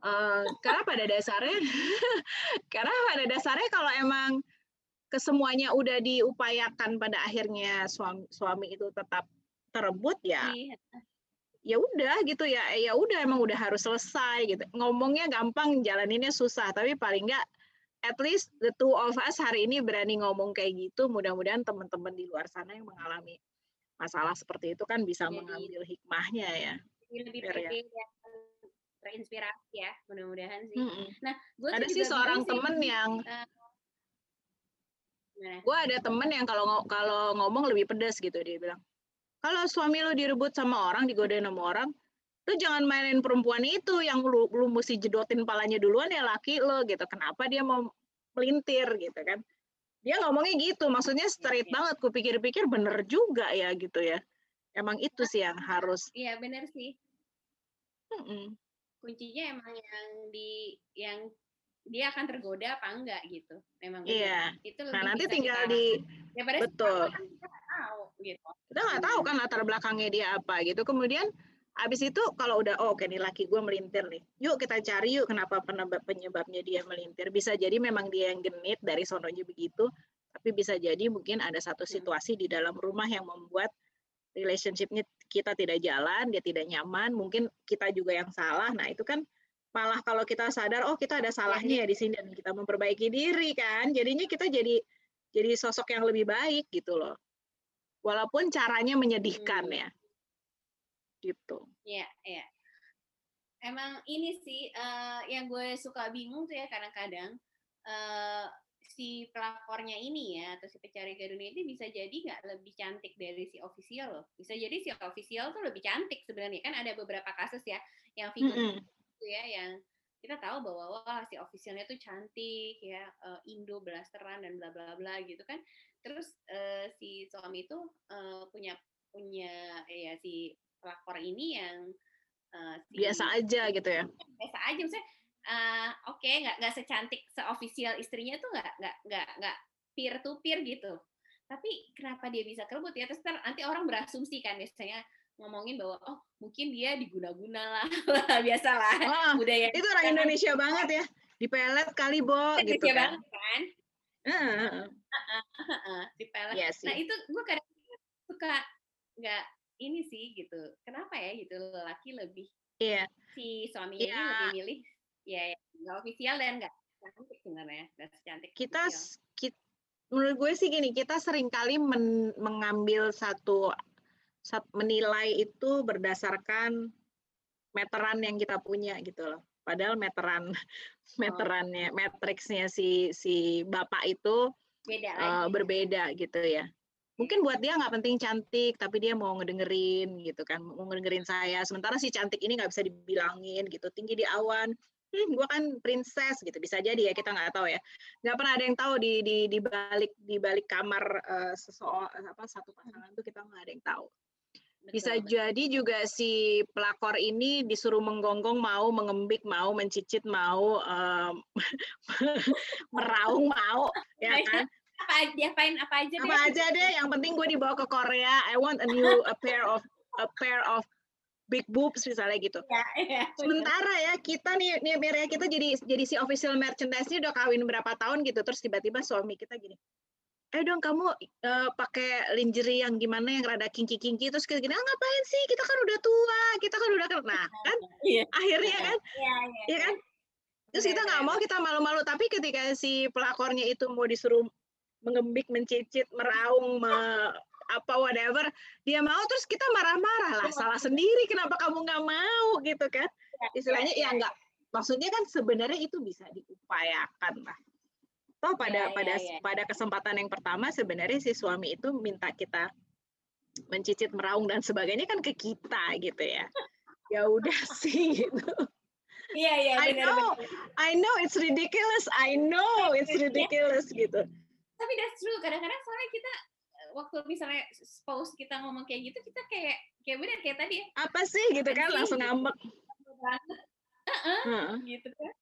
uh, karena pada dasarnya [laughs] karena pada dasarnya kalau emang kesemuanya udah diupayakan pada akhirnya suami suami itu tetap terebut ya iya ya udah gitu ya ya udah emang udah harus selesai gitu ngomongnya gampang jalaninnya susah tapi paling nggak at least the two of us hari ini berani ngomong kayak gitu mudah-mudahan teman-teman di luar sana yang mengalami masalah seperti itu kan bisa Jadi, mengambil hikmahnya ya lebih pede ya. terinspirasi ya mudah-mudahan sih mm -hmm. nah gue ada sih seorang temen sih, yang uh, gue ada temen yang kalau kalau ngomong lebih pedas gitu dia bilang kalau suami lu direbut sama orang, digodain sama orang, lu jangan mainin perempuan itu yang lu, lu mesti jedotin palanya duluan ya laki lo gitu. Kenapa dia mau melintir gitu kan? Dia ngomongnya gitu, maksudnya straight ya, banget. Kupikir-pikir bener juga ya gitu ya. Emang itu sih yang harus. Iya bener sih. Mm -mm. Kuncinya emang yang di yang dia akan tergoda apa enggak gitu. Memang iya. Itu nah nanti tinggal kita, di ya, betul. Kita tahu gitu. Kita nggak tahu kan latar belakangnya dia apa gitu. Kemudian abis itu kalau udah oh, oke nih laki gue melintir nih, yuk kita cari yuk kenapa penyebab penyebabnya dia melintir. Bisa jadi memang dia yang genit dari sononya begitu, tapi bisa jadi mungkin ada satu hmm. situasi di dalam rumah yang membuat relationshipnya kita tidak jalan, dia tidak nyaman, mungkin kita juga yang salah. Nah itu kan malah kalau kita sadar oh kita ada salahnya ya di sini dan kita memperbaiki diri kan jadinya kita jadi jadi sosok yang lebih baik gitu loh walaupun caranya menyedihkan hmm. ya. Gitu. Ya ya emang ini sih uh, yang gue suka bingung tuh ya kadang-kadang uh, si pelapornya ini ya atau si pencari gadunnya ini bisa jadi nggak lebih cantik dari si official loh. Bisa jadi si official tuh lebih cantik sebenarnya. Kan ada beberapa kasus ya yang figur mm -hmm gitu ya yang kita tahu bahwa wah si officialnya tuh cantik ya uh, Indo blasteran dan bla bla bla gitu kan. Terus uh, si suami itu uh, punya punya ya si pelakor ini yang uh, si, biasa aja gitu ya? Biasa aja maksudnya uh, oke okay, nggak nggak secantik seofficial istrinya tuh nggak nggak nggak nggak peer to peer gitu. Tapi kenapa dia bisa kerebut ya? Terus nanti orang berasumsi kan biasanya ngomongin bahwa oh mungkin dia diguna-guna lah. [laughs] Biasalah oh, budaya itu orang Indonesia. Banget ya. Dipelet kali bo gitu kan, banget, kan? Uh, uh, dipelet yeah, nah itu gue kadang suka nggak ini sih gitu. Kenapa ya gitu laki lebih yeah. si suaminya yeah. ini lebih milih ya nggak ofisial dan nggak cantik sebenarnya nggak cantik kita, kita menurut gue sih gini kita sering kali men, mengambil satu menilai itu berdasarkan meteran yang kita punya gitu loh. Padahal meteran [laughs] oh. meterannya matriksnya si si bapak itu Beda uh, berbeda gitu ya. Mungkin buat dia nggak penting cantik, tapi dia mau ngedengerin gitu kan, mau ngedengerin saya. Sementara si cantik ini nggak bisa dibilangin gitu, tinggi di awan, hmm, gue kan princess gitu bisa jadi ya kita nggak tahu ya nggak pernah ada yang tahu di di di balik di balik kamar uh, seseorang apa satu pasangan tuh kita nggak ada yang tahu bisa jadi juga si pelakor ini disuruh menggonggong mau, mengembik mau, mencicit mau, um, [laughs] meraung mau, ya kan? Apa aja, apain apa aja Apa aja deh, yang penting gue dibawa ke Korea. I want a new a pair of a pair of big boobs misalnya gitu. Ya, ya, Sementara ya kita nih nih Maria kita jadi jadi si official merchandise ini udah kawin berapa tahun gitu terus tiba-tiba suami kita gini. Eh dong kamu uh, pakai lingerie yang gimana yang rada kinky-kinky? Terus kita gini, ah, ngapain sih? Kita kan udah tua, kita kan udah nah kan Iya. akhirnya kan Iya, iya. ya kan? Terus kita nggak mau kita malu-malu tapi ketika si pelakornya itu mau disuruh mengembik mencicit meraung me, apa whatever dia mau terus kita marah-marah lah salah sendiri kenapa kamu nggak mau? Gitu kan. Istilahnya ya nggak maksudnya kan sebenarnya itu bisa diupayakan lah toh pada Ya, ya, pada ya. pada kesempatan yang pertama sebenarnya si suami itu minta kita mencicit meraung dan sebagainya kan ke kita gitu ya [laughs] ya udah sih gitu Iya, iya, I benar know. benar. I know it's ridiculous. I know it's ridiculous gitu. Tapi that's true. Kadang-kadang soalnya kita eh, waktu misalnya spouse kita ngomong kayak gitu, kita kayak kayak benar kayak tadi ya. Apa sih gitu kan langsung ngambek. banget Heeh, Heeh. gitu kan.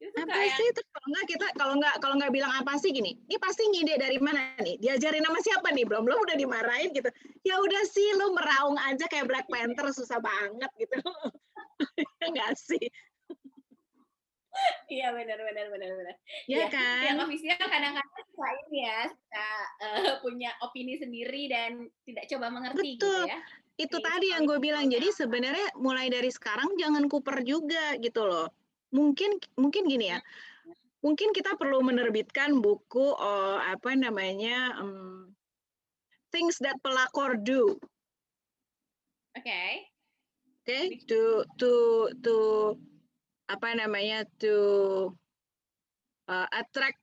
Itu Apa kayak sih terus kalau nggak kita kalau nggak kalau nggak bilang apa sih gini. Ini pasti ngide dari mana nih? Diajarin sama siapa nih? Belum belum udah dimarahin gitu. Ya udah sih lu meraung aja kayak Black Panther susah banget gitu. [laughs] Ya nggak sih? iya benar benar benar benar. Ya Yang kan? ofisial kadang-kadang suka ini ya, suka eh, punya opini sendiri dan tidak coba mengerti Betul. gitu ya. Itu Iya, tadi yang gue bilang. Jadi sebenarnya mulai dari sekarang jangan kuper juga gitu loh. Mungkin mungkin gini ya. Mungkin kita perlu menerbitkan buku oh, apa namanya em, things that pelakor do. Oke. Oke, to to to apa namanya to uh, attract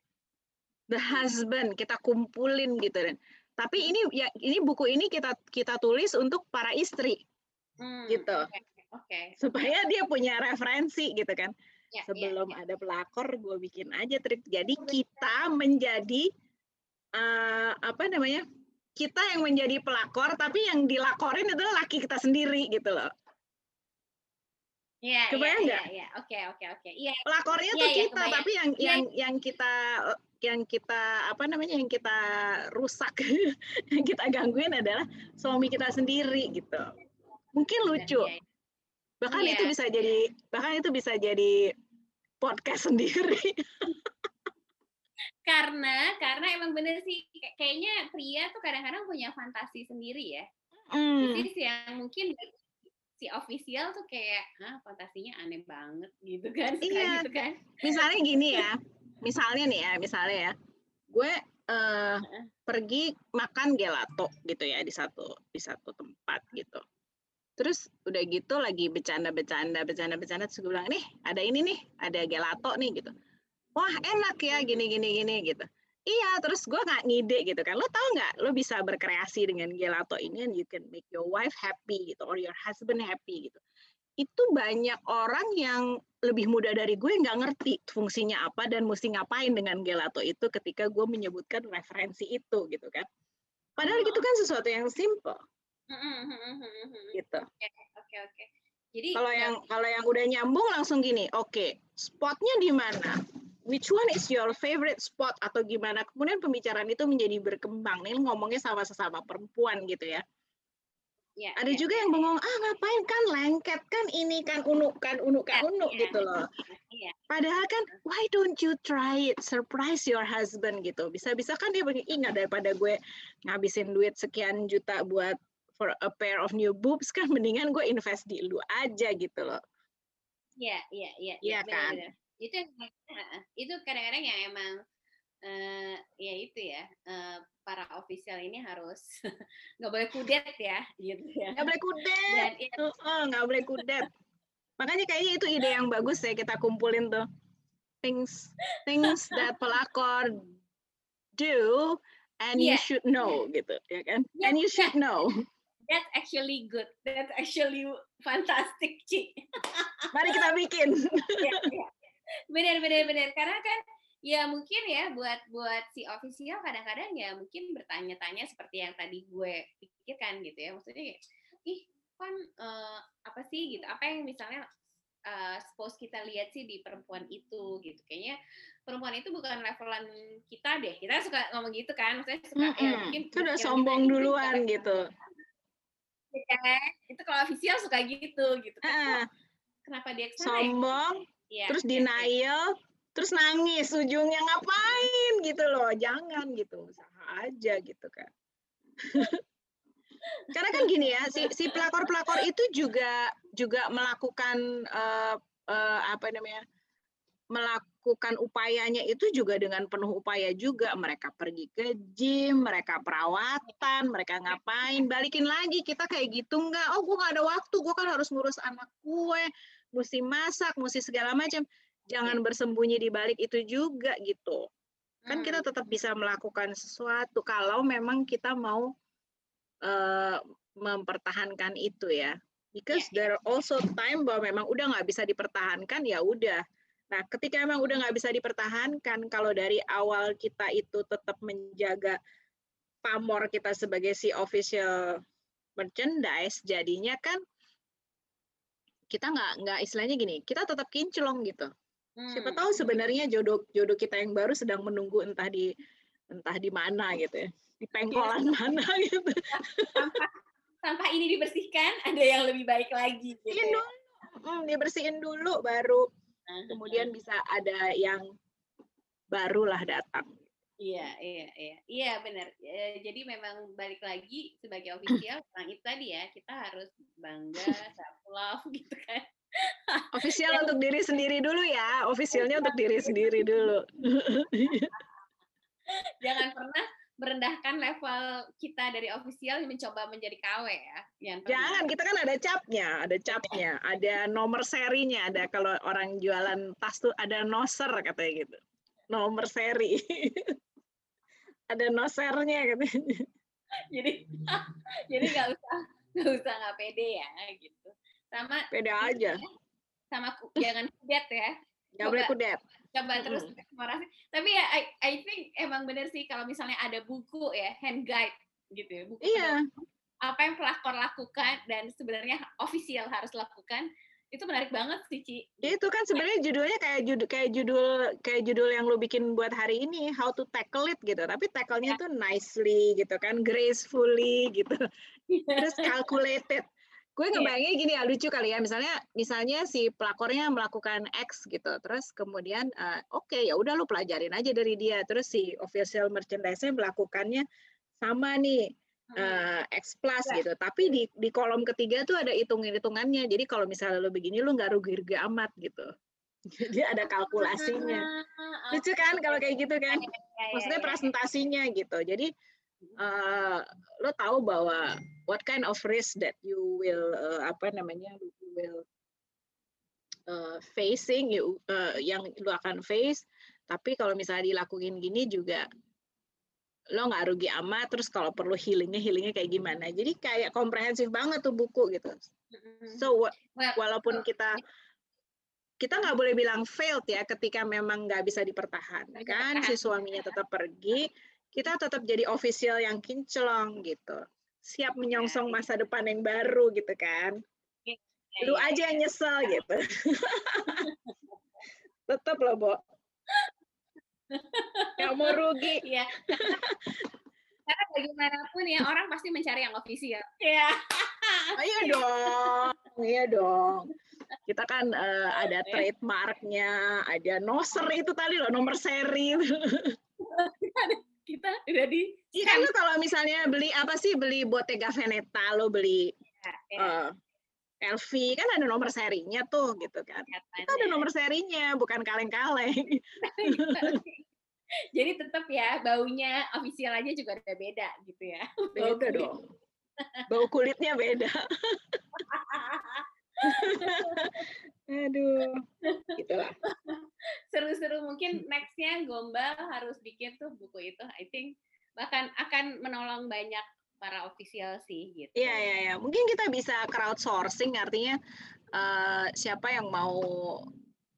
the husband kita kumpulin gitu dan tapi ini ya ini buku ini kita kita tulis untuk para istri Hmm, Gitu. Oke. Oke. supaya dia punya referensi gitu kan Ya, ya, sebelum ya. ada pelakor gue bikin aja trik jadi kita menjadi uh, apa namanya kita yang menjadi pelakor tapi yang dilakorin itu laki kita sendiri gitu loh Iya, iya, iya. Oke, oke, oke. Iya, pelakornya Iya, tuh iya, kita kebayang. tapi yang Iya. yang yang kita yang kita apa namanya yang kita rusak [laughs] yang kita gangguin adalah suami kita sendiri gitu mungkin lucu Iya, iya. Bahkan Iya. itu bisa jadi bahkan itu bisa jadi podcast [laughs] sendiri Karena karena emang bener sih kayak- kayaknya pria tuh kadang-kadang punya fantasi sendiri ya. Hmm, Jadi sih yang mungkin si official tuh kayak, ah fantasinya aneh banget gitu kan, [laughs] Iya. gitu kan. misalnya gini ya misalnya nih ya misalnya ya gue eh, pergi makan gelato gitu ya di satu di satu tempat gitu terus udah gitu lagi bercanda-bercanda bercanda-bercanda terus gue bilang nih ada ini nih ada gelato nih gitu. Wah enak ya gini gini gini gitu. Iya terus gue nggak ngide gitu kan. Lo tau nggak lo bisa berkreasi dengan gelato ini and you can make your wife happy gitu or your husband happy gitu. Itu banyak orang yang lebih muda dari gue nggak ngerti fungsinya apa dan mesti ngapain dengan gelato itu ketika gue menyebutkan referensi itu gitu kan. Padahal Oh. itu kan sesuatu yang simple Gitu. Oke, oke. Jadi kalau yang kalau yang udah nyambung langsung gini oke spotnya di mana? Which one is your favorite spot atau gimana? Kemudian pembicaraan itu menjadi berkembang. Nih ngomongnya sama sesama perempuan gitu ya. Ya, ada ya, juga yang bengong ah ngapain? Kan lengket kan ini kan unuk kan unuk kan Iya, unuk iya. gitu loh. Iya. padahal kan why don't you try it? Surprise your husband gitu. Bisa-bisa kan dia begini ingat daripada gue ngabisin duit sekian juta buat for a pair of new boobs kan mendingan gue invest di lu aja gitu loh Iya, iya, iya, Iya benar, kan? Itu itu kadang-kadang yang emang eh ya itu ya eh, para official ini harus [laughs] nggak boleh kudet ya gitu ya. nggak boleh kudet Dan iya, tuh oh, nggak boleh kudet makanya kayaknya itu ide yang bagus ya kita kumpulin tuh things things that pelakor do and you Iya. should know gitu ya kan Iya, and you iya. should know that's actually good. That's actually fantastic, Ci. [laughs] mari kita bikin Iya, iya. Benar, benar, benar. Karena kan ya mungkin ya buat buat si official kadang-kadang ya mungkin bertanya-tanya seperti yang tadi gue pikirkan gitu ya. Maksudnya kayak, ih kan eh, apa sih gitu? Apa yang misalnya eh, suppose kita lihat sih di perempuan itu gitu. Kayaknya perempuan itu bukan levelan kita deh. Kita suka ngomong gitu kan. Maksudnya suka ya Mm-mm. mungkin Itu udah sombong duluan gitu. Ya? Itu kalau official suka gitu gitu. Uh, Kenapa dia ke sana ya? sombong, Iya, terus iya, iya. denial, terus nangis ujungnya ngapain gitu loh. Jangan gitu, usaha aja gitu kan. [laughs] Karena kan gini ya, si si pelakor-pelakor itu juga juga melakukan eh, eh, apa namanya? melakukan upayanya itu juga dengan penuh upaya juga. Mereka pergi ke gym, mereka perawatan, mereka ngapain, balikin lagi kita kayak gitu enggak? Oh, gue nggak ada waktu, gue kan harus ngurus anak gue, mesti masak, mesti segala macam. Jangan bersembunyi di balik itu juga gitu. Kan kita Hmm. tetap bisa melakukan sesuatu kalau memang kita mau eh, mempertahankan itu ya. Because Iya, iya. there are also time bahwa memang udah nggak bisa dipertahankan ya udah. Nah, ketika memang udah nggak bisa dipertahankan, kalau dari awal kita itu tetap menjaga pamor kita sebagai si official merchandise, jadinya kan kita nggak nggak istilahnya gini, kita tetap kinclong gitu. Siapa Hmm. tahu sebenarnya jodoh jodoh kita yang baru sedang menunggu entah di entah di mana gitu ya, di pengkolan mana [laughs] gitu. Sampah, sampah ini dibersihkan, ada yang lebih baik lagi. Gitu. Bersihin ya. dulu, mm, dibersihin dulu baru kemudian bisa ada yang barulah datang. Iya, iya, iya, iya benar. Eh, Jadi memang balik lagi sebagai official, yang [clears throat] itu tadi ya kita harus bangga, [laughs] self love [laughs] gitu kan. Official untuk diri sendiri dulu ya, officialnya untuk diri sendiri dulu. [laughs] Jangan pernah merendahkan level kita dari official mencoba menjadi KW ya. Jangan pernah. Jangan, kita kan ada capnya, ada capnya, ada nomor serinya, ada kalau orang jualan tas tuh ada noser katanya gitu. Nomor seri. [laughs] ada nosernya katanya. [laughs] Jadi [laughs] jadi nggak usah nggak usah nggak pede ya gitu. Sama Beda aja. sama ku- jangan kudet ya. Nggak boleh kudet. coba terus eksplorasi. Tapi ya I, I think emang bener sih kalau misalnya ada buku ya hand guide gitu ya. Buku Iya. apa yang pelakor lakukan dan sebenarnya official harus lakukan itu menarik banget sih Ci. Itu kan sebenarnya judulnya kayak judul kayak judul kayak judul yang lu bikin buat hari ini how to tackle it gitu. Tapi tackle-nya tuh nicely gitu kan, gracefully gitu. [laughs] Terus calculated. Gue Iya. ngebayangin gini ya lucu kali ya misalnya misalnya si pelakornya melakukan X gitu. Terus kemudian eh, oke ya udah lu pelajarin aja dari dia. Terus si official merchandise-nya melakukannya sama nih eh, X plus Ya. gitu. Tapi di di kolom ketiga tuh ada hitung-hitungannya. Jadi kalau misalnya lo begini lo nggak rugi-rugi amat gitu. [laughs] Jadi ada kalkulasinya. Ah, Lucu kan kalau kayak gitu kan? ya, ya, Maksudnya ya, ya. presentasinya gitu. Jadi eh, lo tahu bahwa what kind of risk that you will eh, apa namanya you will eh, facing you eh, yang lo akan face. Tapi kalau misalnya dilakuin gini juga lo nggak rugi amat. Terus kalau perlu healingnya healingnya kayak gimana? Jadi kayak komprehensif banget tuh buku gitu. So walaupun kita kita nggak boleh bilang failed ya ketika memang nggak bisa dipertahankan. Si suaminya tetap pergi kita tetap jadi official yang kinclong gitu siap menyongsong masa depan yang baru gitu kan ya, lu ya, aja yang nyesel gitu [laughs] tetap loh Bo [laughs] nggak mau rugi Iya. [laughs] Karena bagaimanapun ya orang pasti mencari yang official. Iya. Iya dong, iya dong. Kita kan eh, ada Ya. trademarknya, ada noser itu tadi loh, nomor seri. Kita udah di Iya kan lo kalau misalnya beli apa sih, beli Bottega Veneta, lo beli ya, eh, LV, kan ada nomor serinya tuh gitu kan. Kita ada nomor serinya, bukan kaleng-kaleng. [laughs] Jadi tetap ya baunya official aja juga udah beda gitu ya. Bau Beda kulit. dong. Bau kulitnya beda. [laughs] Aduh, gitulah. [laughs] Seru-seru mungkin nextnya Gombal harus bikin tuh buku itu. I think bahkan akan menolong banyak para official sih gitu. Iya, iya, iya. Mungkin kita bisa crowdsourcing, artinya eh, siapa yang mau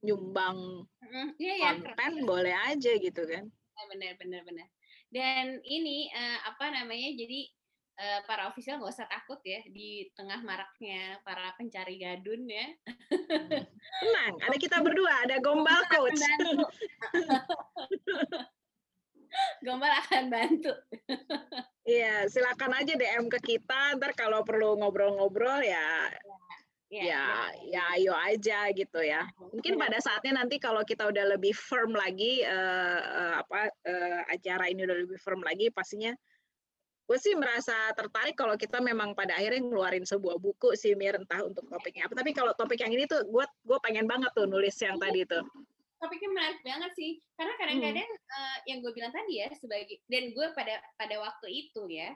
nyumbang Mm, Iya ya. konten boleh aja gitu kan. benar benar benar dan ini eh, apa namanya jadi eh, para official nggak usah takut ya di tengah maraknya para pencari gadun ya Tenang, ada kita berdua, ada Gombal Coach. [laughs] Gombal akan bantu Iya, silakan aja DM ke kita. Ntar kalau perlu ngobrol-ngobrol ya, Iya, ya, benar. ya ayo aja gitu ya. Mungkin Benar. pada saatnya nanti kalau kita udah lebih firm lagi, eh, eh, apa eh, acara ini udah lebih firm lagi, pastinya gue sih merasa tertarik kalau kita memang pada akhirnya ngeluarin sebuah buku sih, Mir, entah untuk topiknya apa. Tapi kalau topik yang ini tuh, gue gue pengen banget tuh nulis yang tadi tuh. topiknya menarik banget sih karena Hmm. kadang-kadang eh, yang gue bilang tadi ya sebagai dan gue pada pada waktu itu ya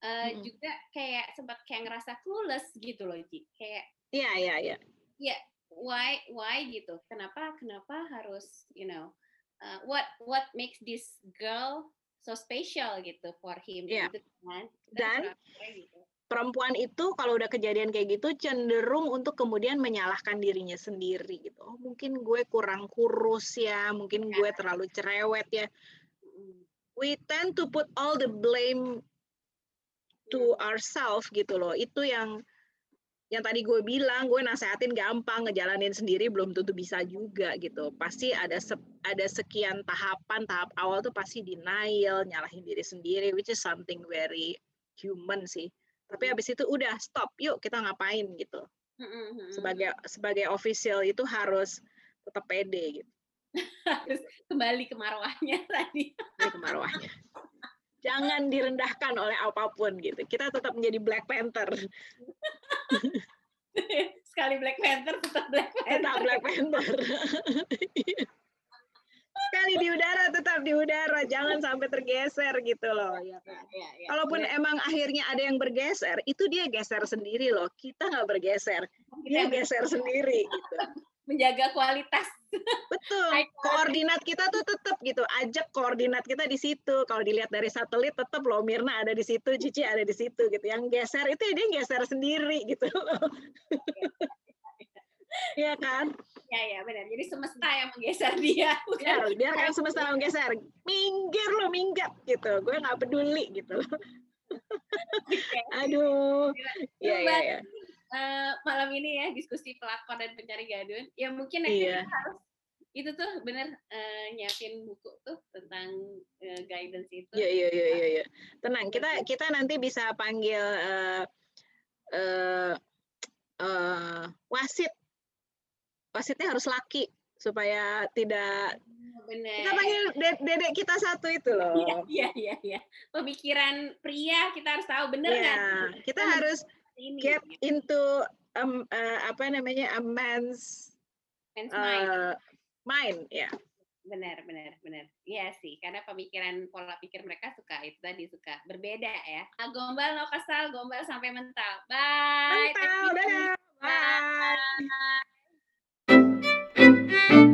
eh, Mm-mm. juga kayak sempat kayak ngerasa clueless gitu loh Ci kayak Iya, iya, iya. ya why why gitu kenapa kenapa harus you know uh, what what makes this girl so special gitu for him Iya. gitu kan Dan gitu. perempuan itu kalau udah kejadian kayak gitu cenderung untuk kemudian menyalahkan dirinya sendiri gitu. Oh, mungkin gue kurang kurus ya, mungkin gue terlalu cerewet ya. We tend to put all the blame to ourselves gitu loh. Itu yang yang tadi gue bilang, gue nasehatin gampang, ngejalanin sendiri belum tentu bisa juga gitu. Pasti ada se- ada sekian tahapan, tahap awal tuh pasti denial, nyalahin diri sendiri, which is something very human sih. Tapi habis itu udah stop, yuk kita ngapain gitu. Mm-mm, Sebagai sebagai official itu harus tetap pede gitu. harus kembali ke marwahnya [laughs] tadi Ini kemarwahnya. Jangan direndahkan oleh apa pun gitu. Kita tetap menjadi Black Panther. [laughs] sekali Black Panther tetap Black Tetap Panther Black Panther. [laughs] Sekali di udara tetap di udara, jangan sampai tergeser gitu loh. Ya kan? Ya, ya. Kalaupun Benar. emang akhirnya ada yang bergeser, itu dia geser sendiri loh. Kita nggak bergeser, dia geser sendiri gitu. [laughs] menjaga kualitas Betul. Koordinat kita tuh tetap gitu. Ajak koordinat kita di situ. Kalau dilihat dari satelit tetap loh Mirna ada di situ, Cici ada di situ gitu. Yang geser itu dia geser sendiri gitu loh. Iya kan? ya ya benar jadi semesta yang menggeser dia Biar, bukan biarkan semesta menggeser. Minggir lo minggat gitu. Gue nggak peduli gitu. Aduh. Iya iya iya. Eh, malam ini ya diskusi pelakor dan pencari gadun ya mungkin Iya. kita harus itu tuh bener eh, nyiapin buku tuh tentang eh, guidance itu Iya iya iya iya. iya. Tenang, kita kita nanti bisa panggil eh eh eh, wasit. Wasitnya harus laki supaya tidak bener kita panggil de- dedek kita satu itu loh. Iya, iya iya iya pemikiran pria kita harus tahu bener Iya, kan kita Kita harus ini, get gitu. into um, uh, apa namanya a man's, man's uh, mind, ya. Yeah. Benar, benar, benar. Iya sih, karena pemikiran pola pikir mereka suka itu tadi suka berbeda ya. Ah, gombal no kesal, gombal sampai mental. Bye. Mental, Bye. Bye. Bye. Bye.